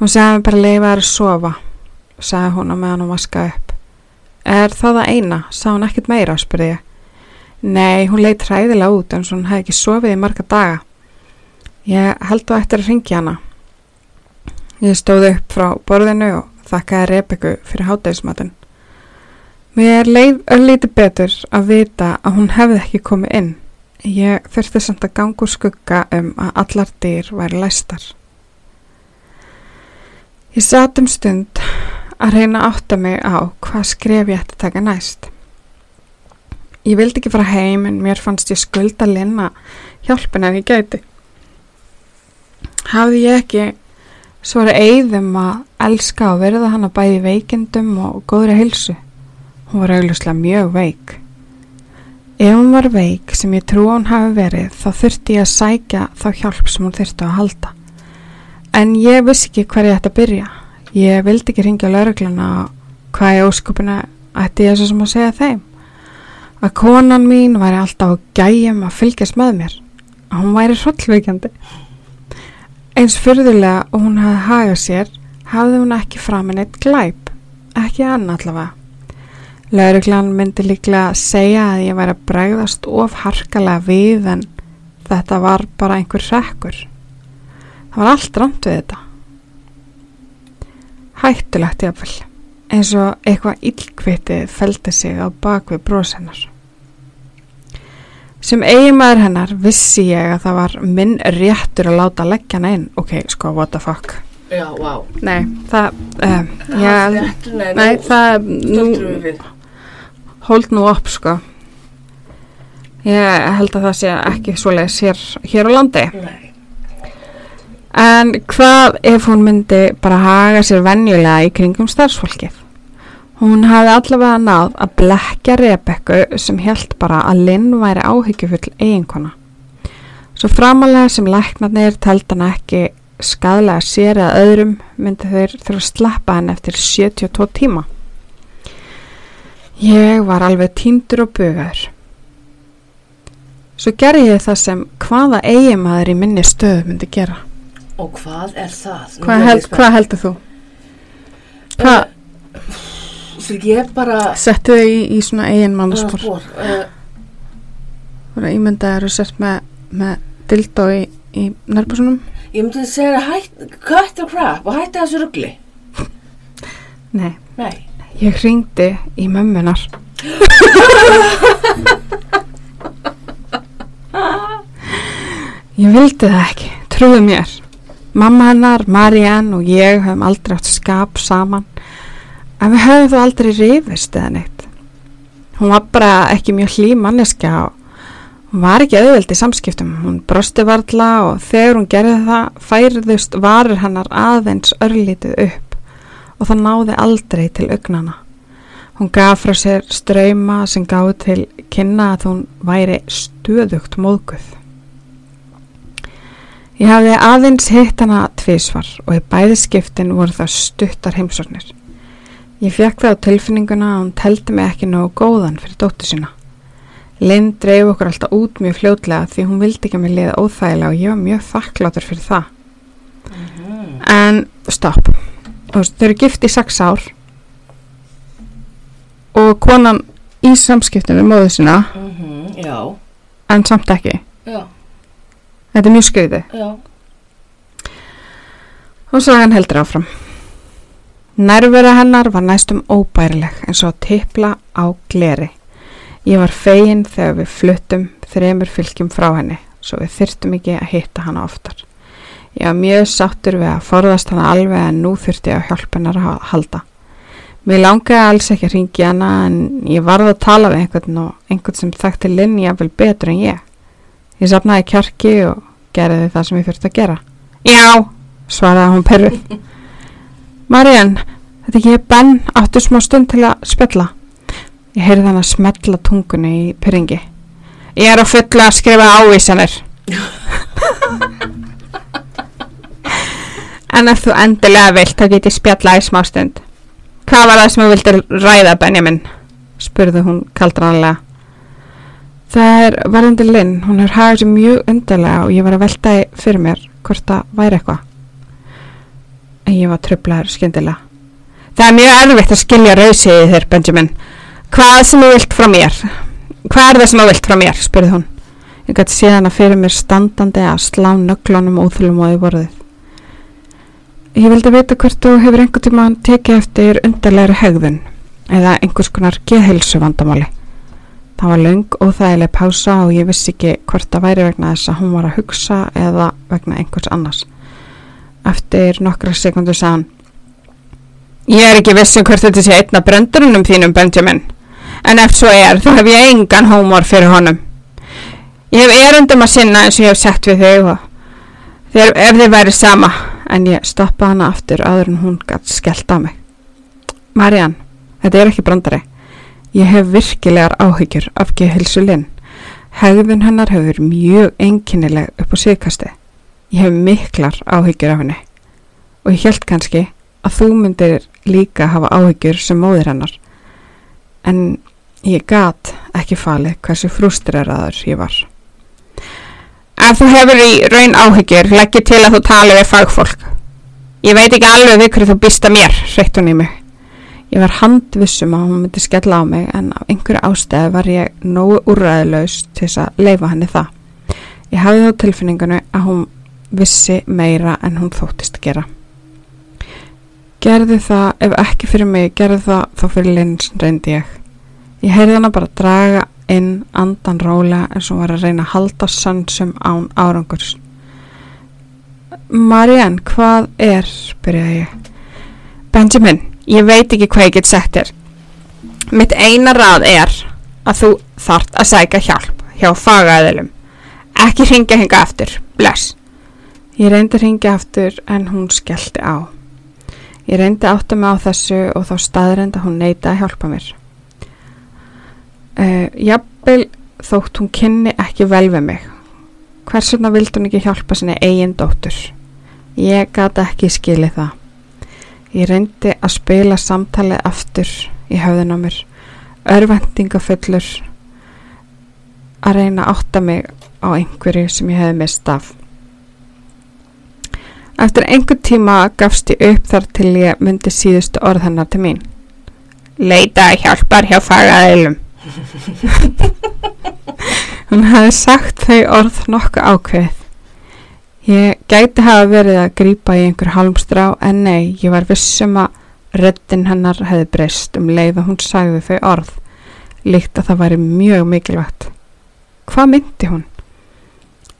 Hún sagði bara leifa þær að sofa, sagði hún á meðan hún vaskaði upp. Er það það eina? Sá hún ekkert meira, spurði ég. Nei, hún leitt hræðilega út en hún hefði ekki sofið í marga daga. Ég held þú eftir að ringja hana. Ég stóði upp frá borðinu og þakkaði Rebekku fyrir hátægismatinn. Mér leið öllíti betur að vita að hún hefði ekki komið inn. Ég þurfti samt að ganga úr skugga um að allar dýr væri læstar. Ég satt um stund að reyna átta mig á hvað skref ég ætti að taka næst. Ég vildi ekki fara heim en mér fannst ég skulda linna hjálpin en ég gæti. Hafði ég ekki svara eigðum að elska og verða hana bæði veikindum og góðri hilsu. Hún var augljóslega mjög veik. Ef hún var veik sem ég trú hún hafi verið þá þurfti ég að sækja þá hjálp sem hún þurfti að halda. En ég vissi ekki hver ég ætti að byrja. Ég vildi ekki ringja laurugluna hvað ég óskupina ætti ég svo sem að segja þeim. Að konan mín væri alltaf að gæjum að fylgjast með mér. Að hún væri hrollveikjandi. Eins fyrðulega og hún hafði hagað sér, hafði hún ekki framin eitt glæp. Ekki ann allavega. Lauruglan myndi líklega að segja að ég væri að bregðast of harkalega við en þetta var bara einhver rekkur. Það var allt rámt við þetta. Hættulegt jáfnvel, eins og eitthvað illkvitið feldi sig á bakvið brósennar. Sem eigimæður hennar vissi ég að það var minn réttur að láta leggja hana inn. Ok, sko, what the fuck. Já, vá. Nei, það, um, Það ég, er réttur, nei, nei, það, stöldur við við. Hold nú upp, sko. Ég held að það sé ekki svoleiðis hér, hér á landi. Nei. En hvað ef hún myndi bara haga sér venjulega í kringum starfsfólkið? Hún hafði allavega náð að blekja Rebekku sem held bara að Linn væri áhyggjufull eiginkona. Svo framalega sem læknarnir telt hann ekki skadlega sér eða öðrum myndi þeir þurfa að slappa hann eftir 72 tíma. Ég var alveg týndur og bugaður. Svo gerði ég það sem hvaða eigimaður í minni stöðu myndi gera. Og hvað er það? Hvað, held, hvað heldur þú? Hvað Svo ég bara... settu þau í, í svona eigin mannspor? Spor, uh, Þú eru ímyndaður og sett með, með dildó í, í nærbusunum? ég myndi að segja hætt, cut the crap og hætti þessu ruggli. Nei. Nei. Ég hringdi í mömmunar. Ég vildi það ekki, trúðu mér. Mamma hennar, Marianne og ég höfum aldrei átt skap saman. En við höfum þó aldrei rifist eða neitt. Hún var bara ekki mjög hlý manneska og hún var ekki auðveld í samskiptum. Hún brosti varla og þegar hún gerði það færðust varir hennar aðeins örlítið upp og það náði aldrei til augnana. Hún gaf frá sér ströyma sem gáði til kynna að hún væri stöðugt móðguð. Ég hafði aðeins hitt hana tvísvar og í bæði skiptin voru það stuttar heimsornir. Ég fekk það á tilfinninguna að hún teldi mig ekki nógu góðan fyrir dóttu sína. Linn dreif okkur alltaf út mjög fljótlega því hún vildi ekki að mér liða óþægilega og ég var mjög þakkláttur fyrir það. En stopp. Veist, þau eru gift í sex ár og konan í samskiptinu við móðu sína Mhm, Já, en samt ekki. já, Þetta er mjög skauði. já. Og sagan heldur áfram. Nærvera hennar var næstum óbærileg eins og að tipla á gleri. Ég var fegin þegar við fluttum þremur fylgjum frá henni svo við þyrftum ekki að hitta hana oftar. Ég var mjög sáttur við að forðast hana alveg en nú þurfti ég að hjálpa hennar að halda. Mér langaði alls ekki að ringi hana en ég varði að tala við einhvern og einhvern sem þekkti Linni vel betur en ég. Ég sapnaði kjarki og gerði það sem ég þurfti að gera. Já, svaraði hún perrið. Marian, þetta ekki er Ben áttu smá stund til að spjalla. Ég heyrði hann að smetla tungunni í pyrringi. Ég er á fulla að skrifa ávísanir. en ef þú endilega vilt þá get ég spjalla í smá stund. Hvað var það sem þú vildir ræða, Benjamin? spurði hún kaldranlega. Það er varðandi Linn, hún er hagað sér mjög undarlega og ég var að velta í fyrir mér hvort það væri eitthvað. En ég var tröflaður skyndilega. Það er mjög erfitt að skilja rausið í þér, Benjamin. Hvað sem þú vilt frá mér? Hvað er það sem þú vilt frá mér? spurði hún. Ég gæti síðan að fyrir mér standandi að slá nöglunum óþulum og í borðið. Ég vildi vita hvort þú hefur einhvern tíma tekið eftir undarlegri hegðun eða einhvers konar geðhilsu vandamáli. Það var löng og þægileg pása og ég vissi ekki hvort það væri vegna þess að hún var að hugsa eða vegna einhvers annars. Eftir nokkra sekundu sagði hann Ég er ekki viss um hvort þetta sé einna brendurunum þínum, Benjamin. En ef svo er, þá hef ég engan hómor fyrir honum. Ég hef erundum að sinna eins og ég hef sett við þig og ef þið væri sama. En ég stoppaði hana aftur áður en hún gætt skellt á mig. Marian, þetta er ekki brandari. Ég hef virkilegar áhyggjur af geðhilsu Linn. Hegðun hennar hefur mjög einkennileg upp á síðkasti. Ég hef miklar áhyggjur af henni. Og ég held kannski að þú myndir líka hafa áhyggjur sem móðir hennar. En ég gat ekki falið hversu frustreraður ég var. Ef þú hefur í raun áhyggjur, legg ég til að þú tali við fagfólk. Ég veit ekki alveg við hverju þú býst að mér, hreitt hún í mig. Ég var handvissum að hún myndi skella á mig en af einhverju ástæði var ég nógu úrræðilaus til þess að leifa henni það. Ég hafði þá tilfinningunni að hún vissi meira en hún þóttist að gera. Gerði það, ef ekki fyrir mig, gerði það þá fyrir lins reyndi ég. Ég heyrði hana bara draga inn andan rólega eins og var að reyna að halda sannsum án árangurs. Marianne, hvað er, byrjaði ég. Benjamin, ég veit ekki hvað ég get sagt þér. Mitt eina ráð er að þú þart að sæka hjálp hjá fagaðilum. Ekki ringja hinga aftur, bless. Ég reyndi að ringja aftur en hún skellti á. Ég reyndi átta mig á þessu og þá staðrend að hún neita að hjálpa mér. Uh, jafnvel þótt hún kynni ekki vel við mig. Hvers vegna vildi hún ekki hjálpa sinni eigin dóttur? Ég gata ekki skilið það. Ég reyndi að spila samtalið aftur í höfðun á mér, örvendingafullur að reyna að átta mig á einhverju sem ég hefði mist af. Eftir einhver tíma gafst ég upp þar til ég myndi síðustu orð hennar til mín. Leita hjálpar hjá fagaðilum. Hún hafði sagt þau orð nokkuð ákveð. Ég gæti hafa verið að grípa í einhver halmstrá en nei, ég var vissum að röddinn hennar hefði breyst um leið og hún sagði þau orð. Líkt að það væri mjög mikilvægt. Hvað myndi hún?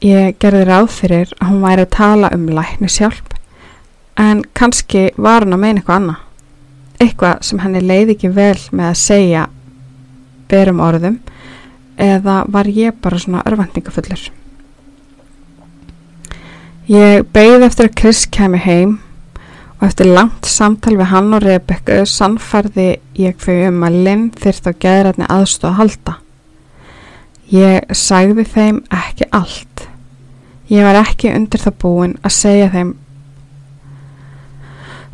Ég gerði ráð fyrir að hún væri að tala um læknishjálp en kannski var hún að meina eitthvað annað. eitthvað sem henni leiði ekki vel með að segja berum orðum eða var ég bara svona örvendingafullur. Ég beigði eftir að Chris kemi heim og eftir langt samtal við hann og Rebecca sannfærði ég þau um að Lynn þyrst á geðrætni aðstóð að halda. Ég sagði þeim ekki allt. Ég var ekki undir það búin að segja þeim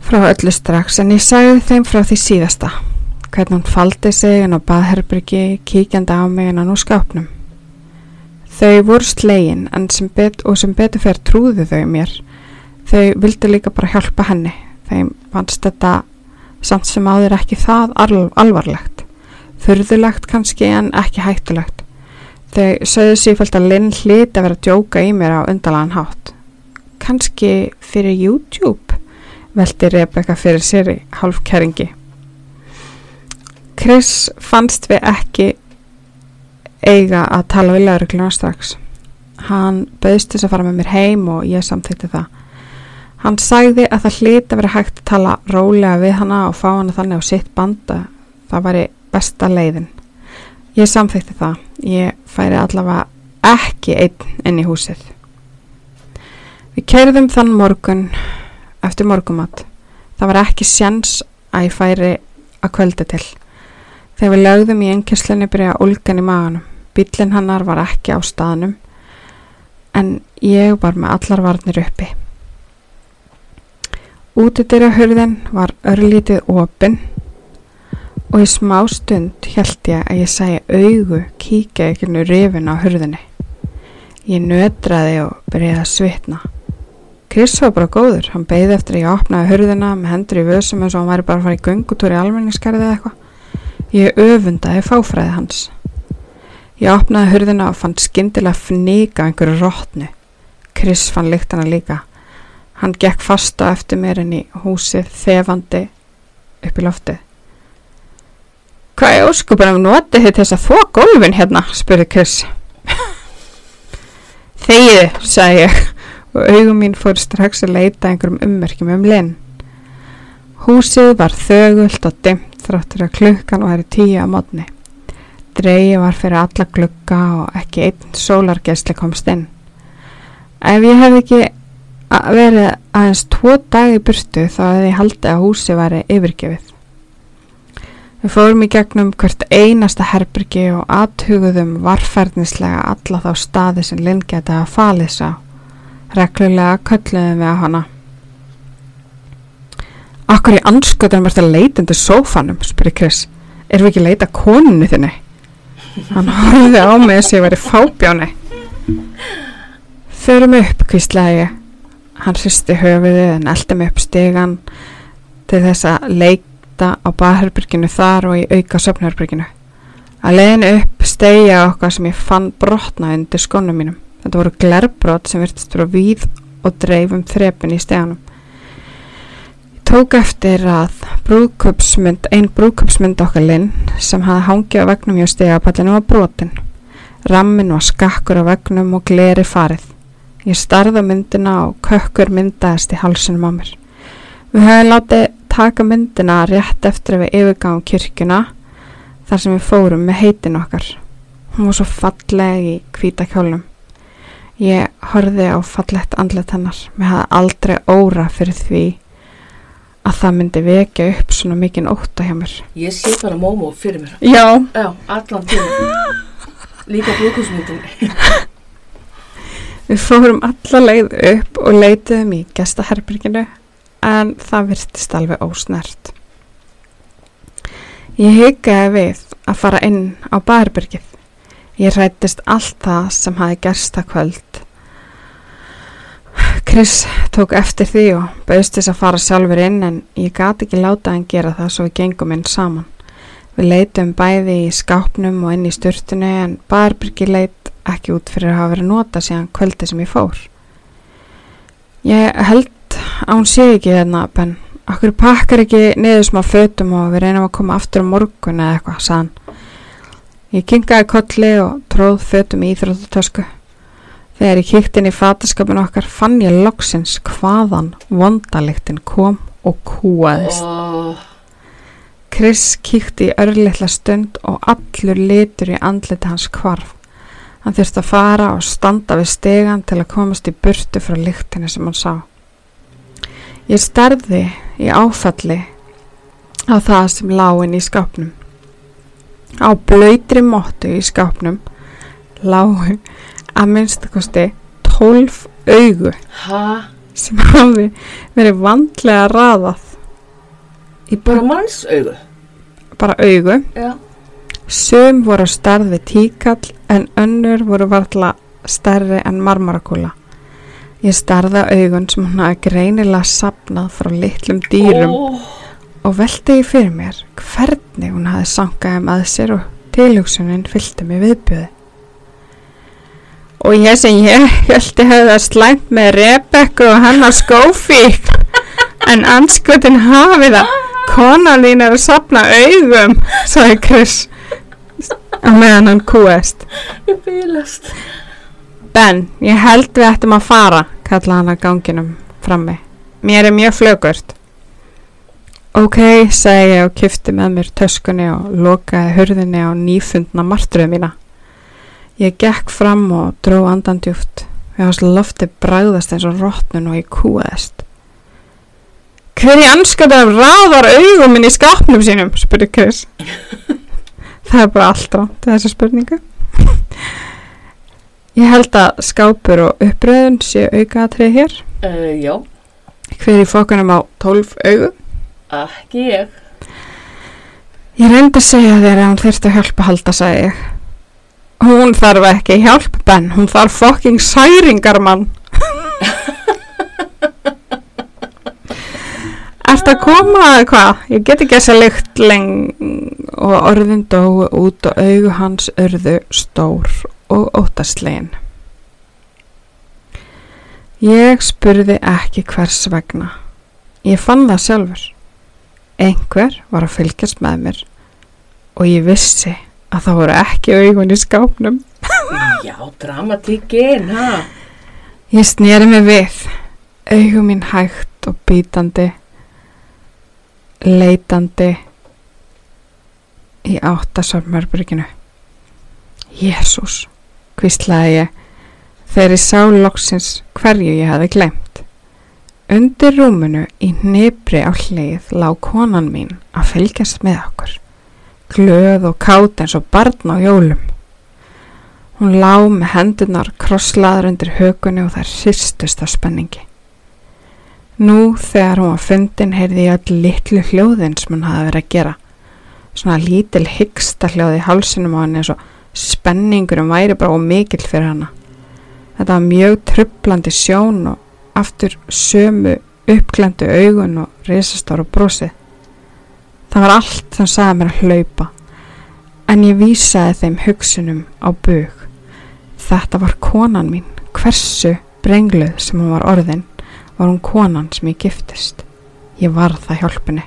frá öllu strax en ég sagði þeim frá því síðasta. Hvernig hún faldi sig en á baðherbyrgi kíkjandi á mig en á skápnum. Þau voru slegin sem bet, og sem betur fyrir trúðu þau mér. Þau vildi líka bara hjálpa henni. Þeim fannst þetta samt sem áður ekki það alvarlegt. Þurðulegt kannski en ekki hættulegt. Þau sögðu sífælt að Lynn hliti að vera að djóka í mér á undalan hátt. Kannski fyrir YouTube veldi Rebecca fyrir sér í hálfkæringi. Chris fannst við ekki eiga að tala við laurugluna strax. Hann bauðst þess að fara með mér heim og ég samþýtti það. Hann sagði að það hliti að vera hægt að tala rólega við hana og fá hana þannig á sitt banda. Það væri besta leiðin. Ég samþýtti það. Ég færi allavega ekki einn inn í húsið. Við kerðum þann morgun eftir morgumat. Það var ekki sjans að ég færi að kvölda til. Þegar við lögðum í ennkjöslinni byrja ulgan í maganum. Bílinn hannar var ekki á staðnum en ég var með allar varnir uppi. Útidýra hurðin var örlítið opinn og í smá stund held ég að ég sæi augu kíkja ykkurnu rifin á hurðinni. Ég nötraði og byrjaði að svitna. Chris var bara góður, hann beigði eftir að ég opnaði hurðina með hendur í vössum eins og hann væri bara að fara í göngutúri almenningskarðið eða eitthvað. Ég öfundaði fáfræði hans. Ég opnaði hurðina og fann skindilega fníka einhverju rótnu. Chris fann líkt hana líka. Hann gekk fasta eftir mér inn í húsið þefandi upp í loftið. Hvað er óskupunum notið þið þess að þó gólfin hérna, spurði Chris. Þegiði, sagði ég og augum mín fór strax að leita einhverjum ummerkjum um linn. Húsið var þögult og dimt þráttur að klukkan var í tíu að mótni. Dreyji var fyrir alla glukka og ekki einn sólargesli komst inn. Ef ég hef ekki verið aðeins tvo dagi burtu þá hefði ég haldið að húsi væri yfirgefið. Við fórum í gegnum hvert einasta herbyrgi og aðhuguðum varferðnislega alla þá staði sem Linn geta að falið sá. Reklulega kölluðum við á hana. Akkur í anskötunum ert að leita undir sófanum, spurði Chris. Erum við ekki að leita koninu þinni? Hann horfði á mig þess að ég væri fábjáni. Förum upp, kvíslaði ég. Hann hristi höfuðið en eldi mig upp stegan til þess að leita á baðherbyrginu þar og í auka söpnherbyrginu. Að leiðinu upp stegja okkar sem ég fann brotna undir skónum mínum. Þetta voru glerbrot sem virtist frá víð og dreifum þrepin í steganum. Tók eftir að brúðköpsmynd, einn brúðköpsmynd okkar linn sem hafði hangið á vegnum hjá stegapallinu var brotin. Rammin var skakkur á vegnum og gleri farið. Ég starði á myndina og kökkur myndaðist í halsunum á mér. Við höfum látið taka myndina rétt eftir að við yfirgáum kirkuna þar sem við fórum með heitin okkar. Hún var svo falleg í hvita kjólnum. Ég horfið á fallett andlet hennar. Mér hafði aldrei óra fyrir því að það myndi vekja upp svona mikinn óta hjá mér. Ég sé bara Momo fyrir mér. Já. Já, allan tíma. Líka blókusmyndin. Við fórum alla leið upp og leituðum í gestaherbyrginu en það virtist alveg ósnert. Ég hyggaði við að fara inn á baðherbyrgið. Ég rættist allt það sem hafi gerst það kvöld. Chris tók eftir því og bauðst þess að fara sjálfur inn en ég gati ekki láta hann gera það svo við gengum inn saman. Við leitum bæði í skápnum og inn í styrtunni en baðherbyrgi leit ekki út fyrir að hafa verið nota síðan kvöldi sem ég fór. Ég held að hún sé ekki þarna, Ben. Akkur pakkar ekki niður smá fötum og við reynum að koma aftur á morgun eða eitthvað, sann. Ég kingaði kolli og tróð fötum í íþróttutösku. Þegar ég kíkt inn í fataskapin okkar fann ég loksins hvaðan vondaliktin kom og kúaðist. Oh, Chris kíkti í örlittla stund og allur litur í andliti hans kvarf. Hann þurfti að fara og standa við stegan til að komast í burtu frá lyktinni sem hann sá. Ég starði í áfalli á það sem láin í skápnum. Á blöytri móttu í skápnum lágu að minnstakosti tólf augu Ha? sem hafi verið vandlega raðað í Bara mannsaugu? bara augu. Já. Sum voru á starð við tíkall en önnur voru varla stærri en marmarakúla. Ég starði á augun sem hún hafi greinilega sapnað frá litlum dýrum Ó, og velti ég fyrir mér hvernig hún hafi sankaði með sér og tilhugsunin fylgdi mig viðbjöði. Og ég sem ég höldi hefði það slæmt með Rebekku og hennar skófík en anskutin hafi það konan þín er að sapna augum sagði Chris á meðan hann kúest. ég bílast. Ben, ég held við ættum að fara kallaði hann að ganginum frammi. Mér er mjög flögurt. Ok, segi ég og kifti með mér töskunni og lokaði hurðinni á nýfundna martruðu mína. Ég gekk fram og dró andandjúft. Við hans lofti bræðast eins og rótnun og ég kúaðist. Hver í anskata ráðar augum minn í skápnum sínum, spurði Chris. Það er bara allt rátt þessa spurningu. Ég held að skápur og uppröðun sé aukaðatrið hér. Uh, já, Hver í fókunum á 12 augu? ekki ég. Ég reyndi að segja þér að hún þurfti að hjálpa að halda, sagði ég. Hún þarf ekki hjálp, Ben. Hún þarf fokking særingar, mann. Ertu að koma eða hvað? Ég get ekki þessa lykt leng og orðin dói út og augu hans örðu stór og óttaslegin. Ég spurði ekki hvers vegna. Ég fann það sjálfur. Einhver var að fylgjast með mér og ég vissi að það voru ekki augun í skápnum. Já, dramatíkin, ha? Ég sneri mig við, augum mín hægt og bítandi, leitandi í áttasarmörbrygginu. Jésús, hvíslaði ég, þegar ég sá loksins hverju ég hafi glemt. Undir rúmunu í nýbri á hlið lá konan mín að fylgjast með okkur, glöð og kátt eins og barn á jólum. Hún lá með hendunar krosslaður undir hökunni og það hristust af spenningi. Nú þegar hún var fundin heyrði ég öll litlu hljóðin sem hún hafi verið að gera. Svona lítil hyggsta hljóð í hálsinum á henni eins og spenningurum væri bara og mikill fyrir hana. Þetta var mjög trublandi sjón og aftur sömu uppklendu augun og risastáru brosið. Það var allt sem sagði mér að hlaupa en ég vísaði þeim hugsunum á bug. Þetta var konan mín. Hversu brengluð sem hún var orðin var hún konan sem ég giftist. Ég var það hjálpunni.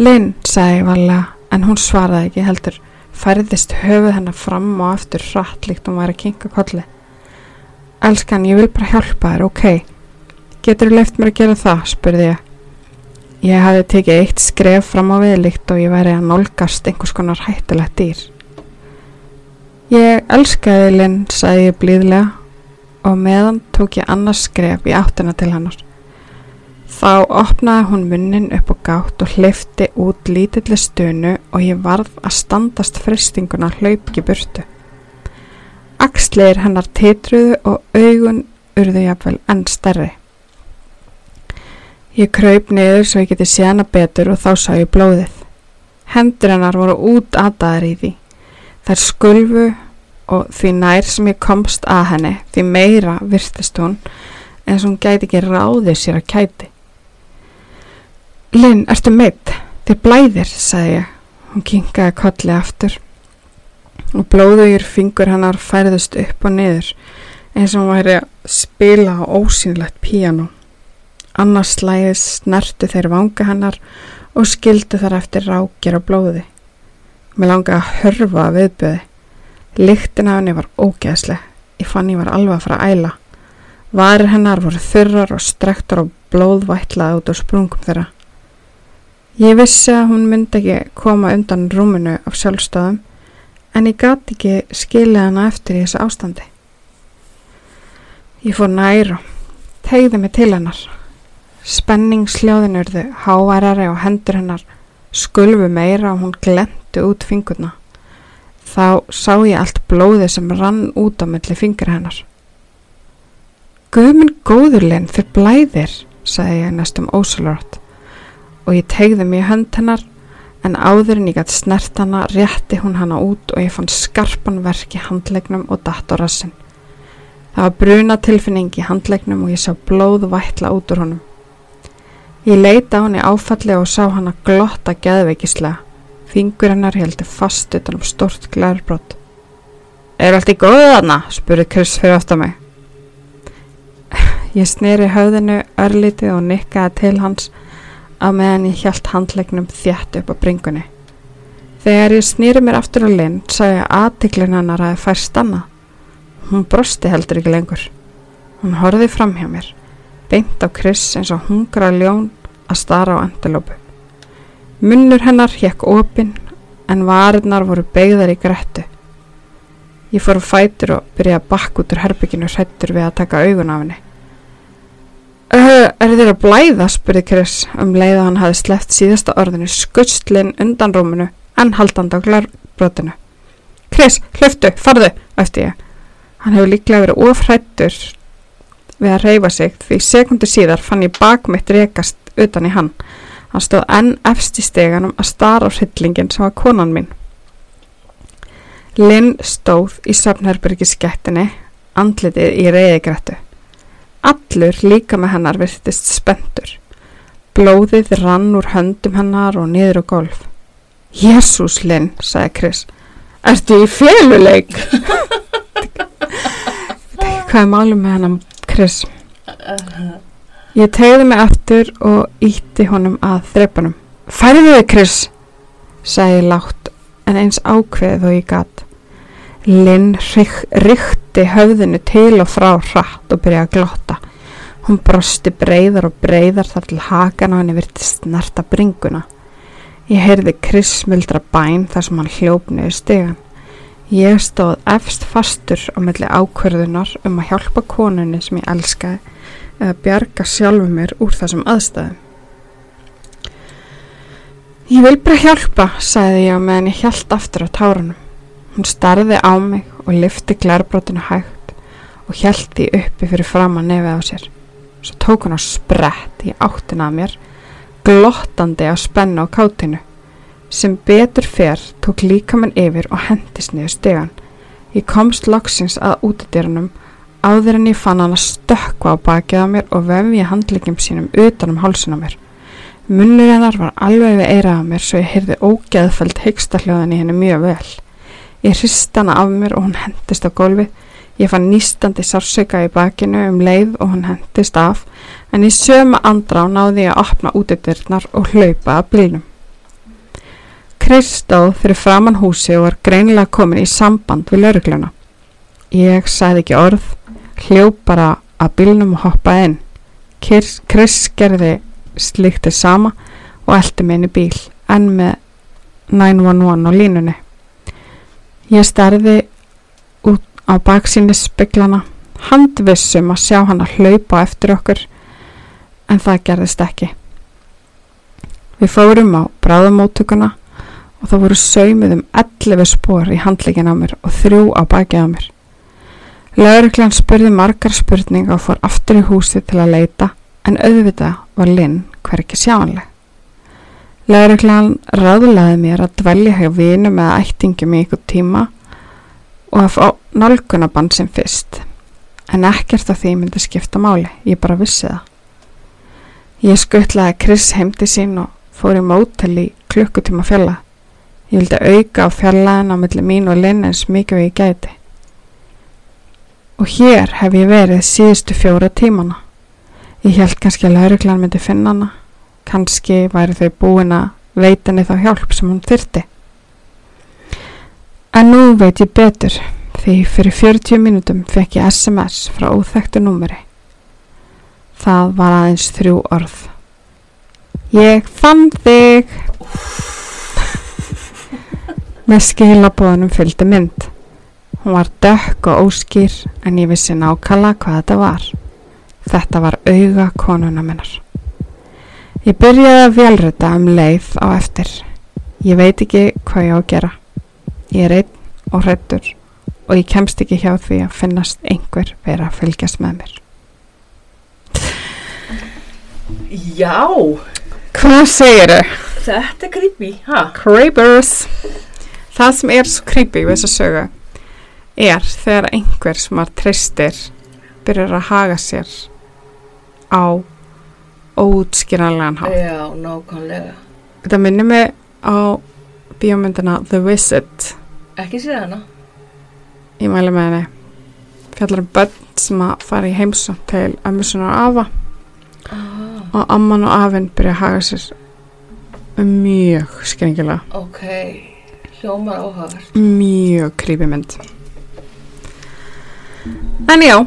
Linn, sagði ég varlega, en hún svaraði ekki heldur. Færðist höfuð hennar fram og aftur hratt líkt hún væri að kinka kolli. Elskan, ég vil bara hjálpa þér, ok. Getur þú leift mér að gera það, spurði ég. Ég hafði tekið eitt skref fram á viðlíkt og ég væri að nálgast einhvers konar hættulegt dýr. Ég elskaði Linn, sagði ég blíðlega og meðan tók ég annars skref í áttina til hannar. Þá opnaði hún munnin upp og gátt og hlifti út lítilli stönu og ég varð að standast fristinguna hlaup ekki burtu. Axlir hennar titruðu og augun urðu jafnvel enn stærri. Ég kraup niður svo ég geti séð hana betur og þá sá ég blóðið. Hendur hennar voru út aðdaðar í því. Þær skulfu og því nær sem ég komst að henni því meira virtist hún eins og hún gæti ekki ráðið sér að kæti. Linn, ertu meitt? Þið blæðir, sagði ég. Hún kinkaði kolli aftur og blóðugur fingur hennar færðust upp og niður eins og hún væri að spila á ósynlegt píano. Annars slæðis snertu þeir vanga hennar og skildu þar eftir rákir og blóði. Mér langaði að hörfa að viðbjöði. Lyktin af henni var ógeðsleg. Ég fann ég var alveg að fara að æla. Varir hennar voru þurrar og strektar og blóð vætlaði út á sprungum þeirra. Ég vissi að hún myndi ekki koma undan rúminu af sjálfstöðum en ég gati ekki skilja hana eftir í þessu ástandi. Ég fór nær og tegði mig til hennar. Spenningsljóðin urðu háværari og hendur hennar skulfu meira og hún glemtu út fingurna. Þá sá ég allt blóði sem rann út á milli fingur hennar. Guðminn góðurlinn fyrir blæðir, sagði ég næstum ósalort og ég tegði í hönd hennar en áður en ég gæti snert hana rétti hún hana út og ég fann skarpan verk í handlegnum og datt á rassin. Það var bruna tilfinning í handlegnum og ég sá blóð vætla út úr honum. Ég leita á henni áfalli og sá hana glotta geðveikislega. Fingur hennar heldur fast utan um stort glærbrott. Er allt í góðu þarna? spurði Chris fyrir aftar mig. Ég sneri höfðinu örlítið og nikkaði til hans á meðan ég hjælt handlegnum þjætt upp á bringunni. Þegar ég snýri mér aftur á linn sá ég að aðtiklin hennar aðeins fær stanna. Hún brosti heldur ekki lengur. Hún horfið fram hjá mér, beint á Chris eins og hungra ljón að stara á endalópu. Munnur hennar hjekk opinn en varirnar voru beigðar í grettu. Ég fór fætur og byrjaði að bakk út úr herbygginu hrættur við að taka augun af henni. Uh, er þér að blæða, spurði Chris um leið að hann hafi sleppt síðasta orðinu skutslinn undan rúminu en haldand á glærbrotinu. Chris, hlöftu, farðu, eftir ég. Hann hefur líklega verið ofrættur við að reyfa sig því sekundu síðar fann ég bakmitt rekast utan í hann. Hann stóð enn efst í steganum að stara á hryllingin sem var konan mín. Linn stóð í safnherbyrgi skettinni, andlitið í reyðigrættu. Allur líka með hennar virtist spendur. Blóðið rann úr höndum hennar og niður á golf. Jésús Linn, sagði Chris. Ertu í féluleik? Hvað er málum með hennar Chris? Ég tegði mig aftur og ítti honum að þreipanum. Færðu þig Chris? sagði látt en eins ákveðið og ég gatt. Linn rykti höfðinu til og frá hratt og byrjaði að glotta. Hún brosti breyðar og breyðar þar til hakan á henni virti snerta bringuna. Ég heyrði krismildra bæn þar sem hann hljópniði stegan. Ég stóð efst fastur á melli ákverðunar um að hjálpa konunni sem ég elskaði eða bjarga sjálfu mér úr þessum aðstæðum. Ég vil bara hjálpa, sagði ég meðan ég hjælt aftur á tárunum. Hún starði á mig og lifti glærbrótinu hægt og hjælt því uppi fyrir fram að nefið á sér. Svo tók hún á sprett í áttina að mér, glottandi á spennu á kátinu. Sem betur fer tók líka mann yfir og hendist niður stegan. Ég komst loksins að útidýranum áður en ég fann hann að stökka á bakið á mér og vefja handlikjum sínum utan um hálsun á mér. Munnur hennar var alveg við eirað á mér svo ég heyrði ógeðfælt heiksta hljóðan í henni mjög vel. Ég hrist hana af mér og hún hendist á gólfi. Ég fann nýstandi sársöka í bakinu um leið og hún hendist af en í söma andrá náði ég að opna útidyrnar og hlaupa að blínum. Kristóð fyrir framann húsi og var greinilega komin í samband við laurugluna. Ég sæði ekki orð, hljóp bara að bílnum hoppaði inn. Chris gerði sliktið sama og eldi mig inn í bíl en með 911 á línunni. Ég starði út á baksíni speglana, handvissum að sjá hann að hlaupa eftir okkur, en það gerðist ekki. Við fórum á bráðumóttökuna og það voru saumið um 11 spór í handlegin á mér og þrjú á bakið á mér. Lauriklan spurði margar spurning og fór aftur í húsi til að leita, en auðvitað var Linn hver ekki sjáanleg. Lauruglan ráðlaði mér að dvelja hjá vinum eða ættingum í ykkur tíma og að fá nálgunabann sem fyrst. En ekkert af því myndi skipta máli, ég bara vissi það. Ég skuttlaði Chris heimdi sín og fór í mótel í klukkutíma fjalla. Ég vildi auka á fjallaðin á milli mín og Linn eins mikið við ég gæti. Og hér hef ég verið síðustu fjóra tímana. Ég held kannski að lauruglan myndi finna hana kannski væri þau búin að veita henni þá hjálp sem hún þyrti. En nú veit ég betur því fyrir 40 mínutum fekk ég SMS frá óþægtu númeri. Það var aðeins þrjú orð. Ég fann þig. Með skilabóðunum fylgdi mynd. Hún var dökk og óskýr en ég vissi nákalla hvað þetta var. Þetta var auga konuna minnar. Ég byrjaði að velrita um leið á eftir. Ég veit ekki hvað ég á að gera. Ég er einn og hrættur og ég kemst ekki hjá því að finnast einhver vera að fylgjast með mér. Já, Hvað segir þau? þetta er creepy, ha? Creepers. Það sem er svo creepy við þessa sögu er þegar einhver sem að treystir byrjar að haga sér á óutskýranlegan hátt. Já, nákvæmlega. Þetta minnir mig á bíómyndina The Wizard. Ekki séð hana? Ég mæli með henni. Fjallar um börn sem að fara í heimsum til ömmusunar og afa Ah, og amman og afinn byrja að haga sér mjög skringilega. ok, hljómar áhugavert. Mjög creepy mynd. En já,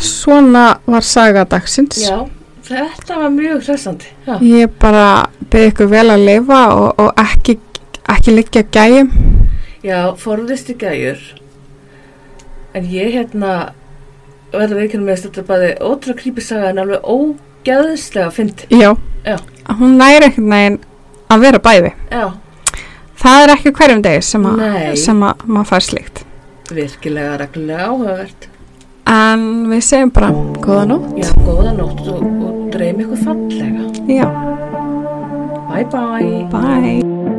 svona var saga dagsins. Já, þetta var mjög hressandi. Já. Ég bara byrði ykkur vel að lifa og, og ekki, ekki liggja gæjum. Já, forðist í gæjur. En ég hérna verður við ekki með þetta bæði ótrúlega creepy saga en alveg ógeðslega fyndi. Já. Já. Hún næri ekkert neginn að vera bæði. Já, Það er ekki hverjum degi sem, Nei. sem að maður fær slíkt. virkilega reglulega áhugavert. En við segjum bara góða nótt. Já, góða nótt og, og dreym ykkur fallega. Já. Bye bye. Bye.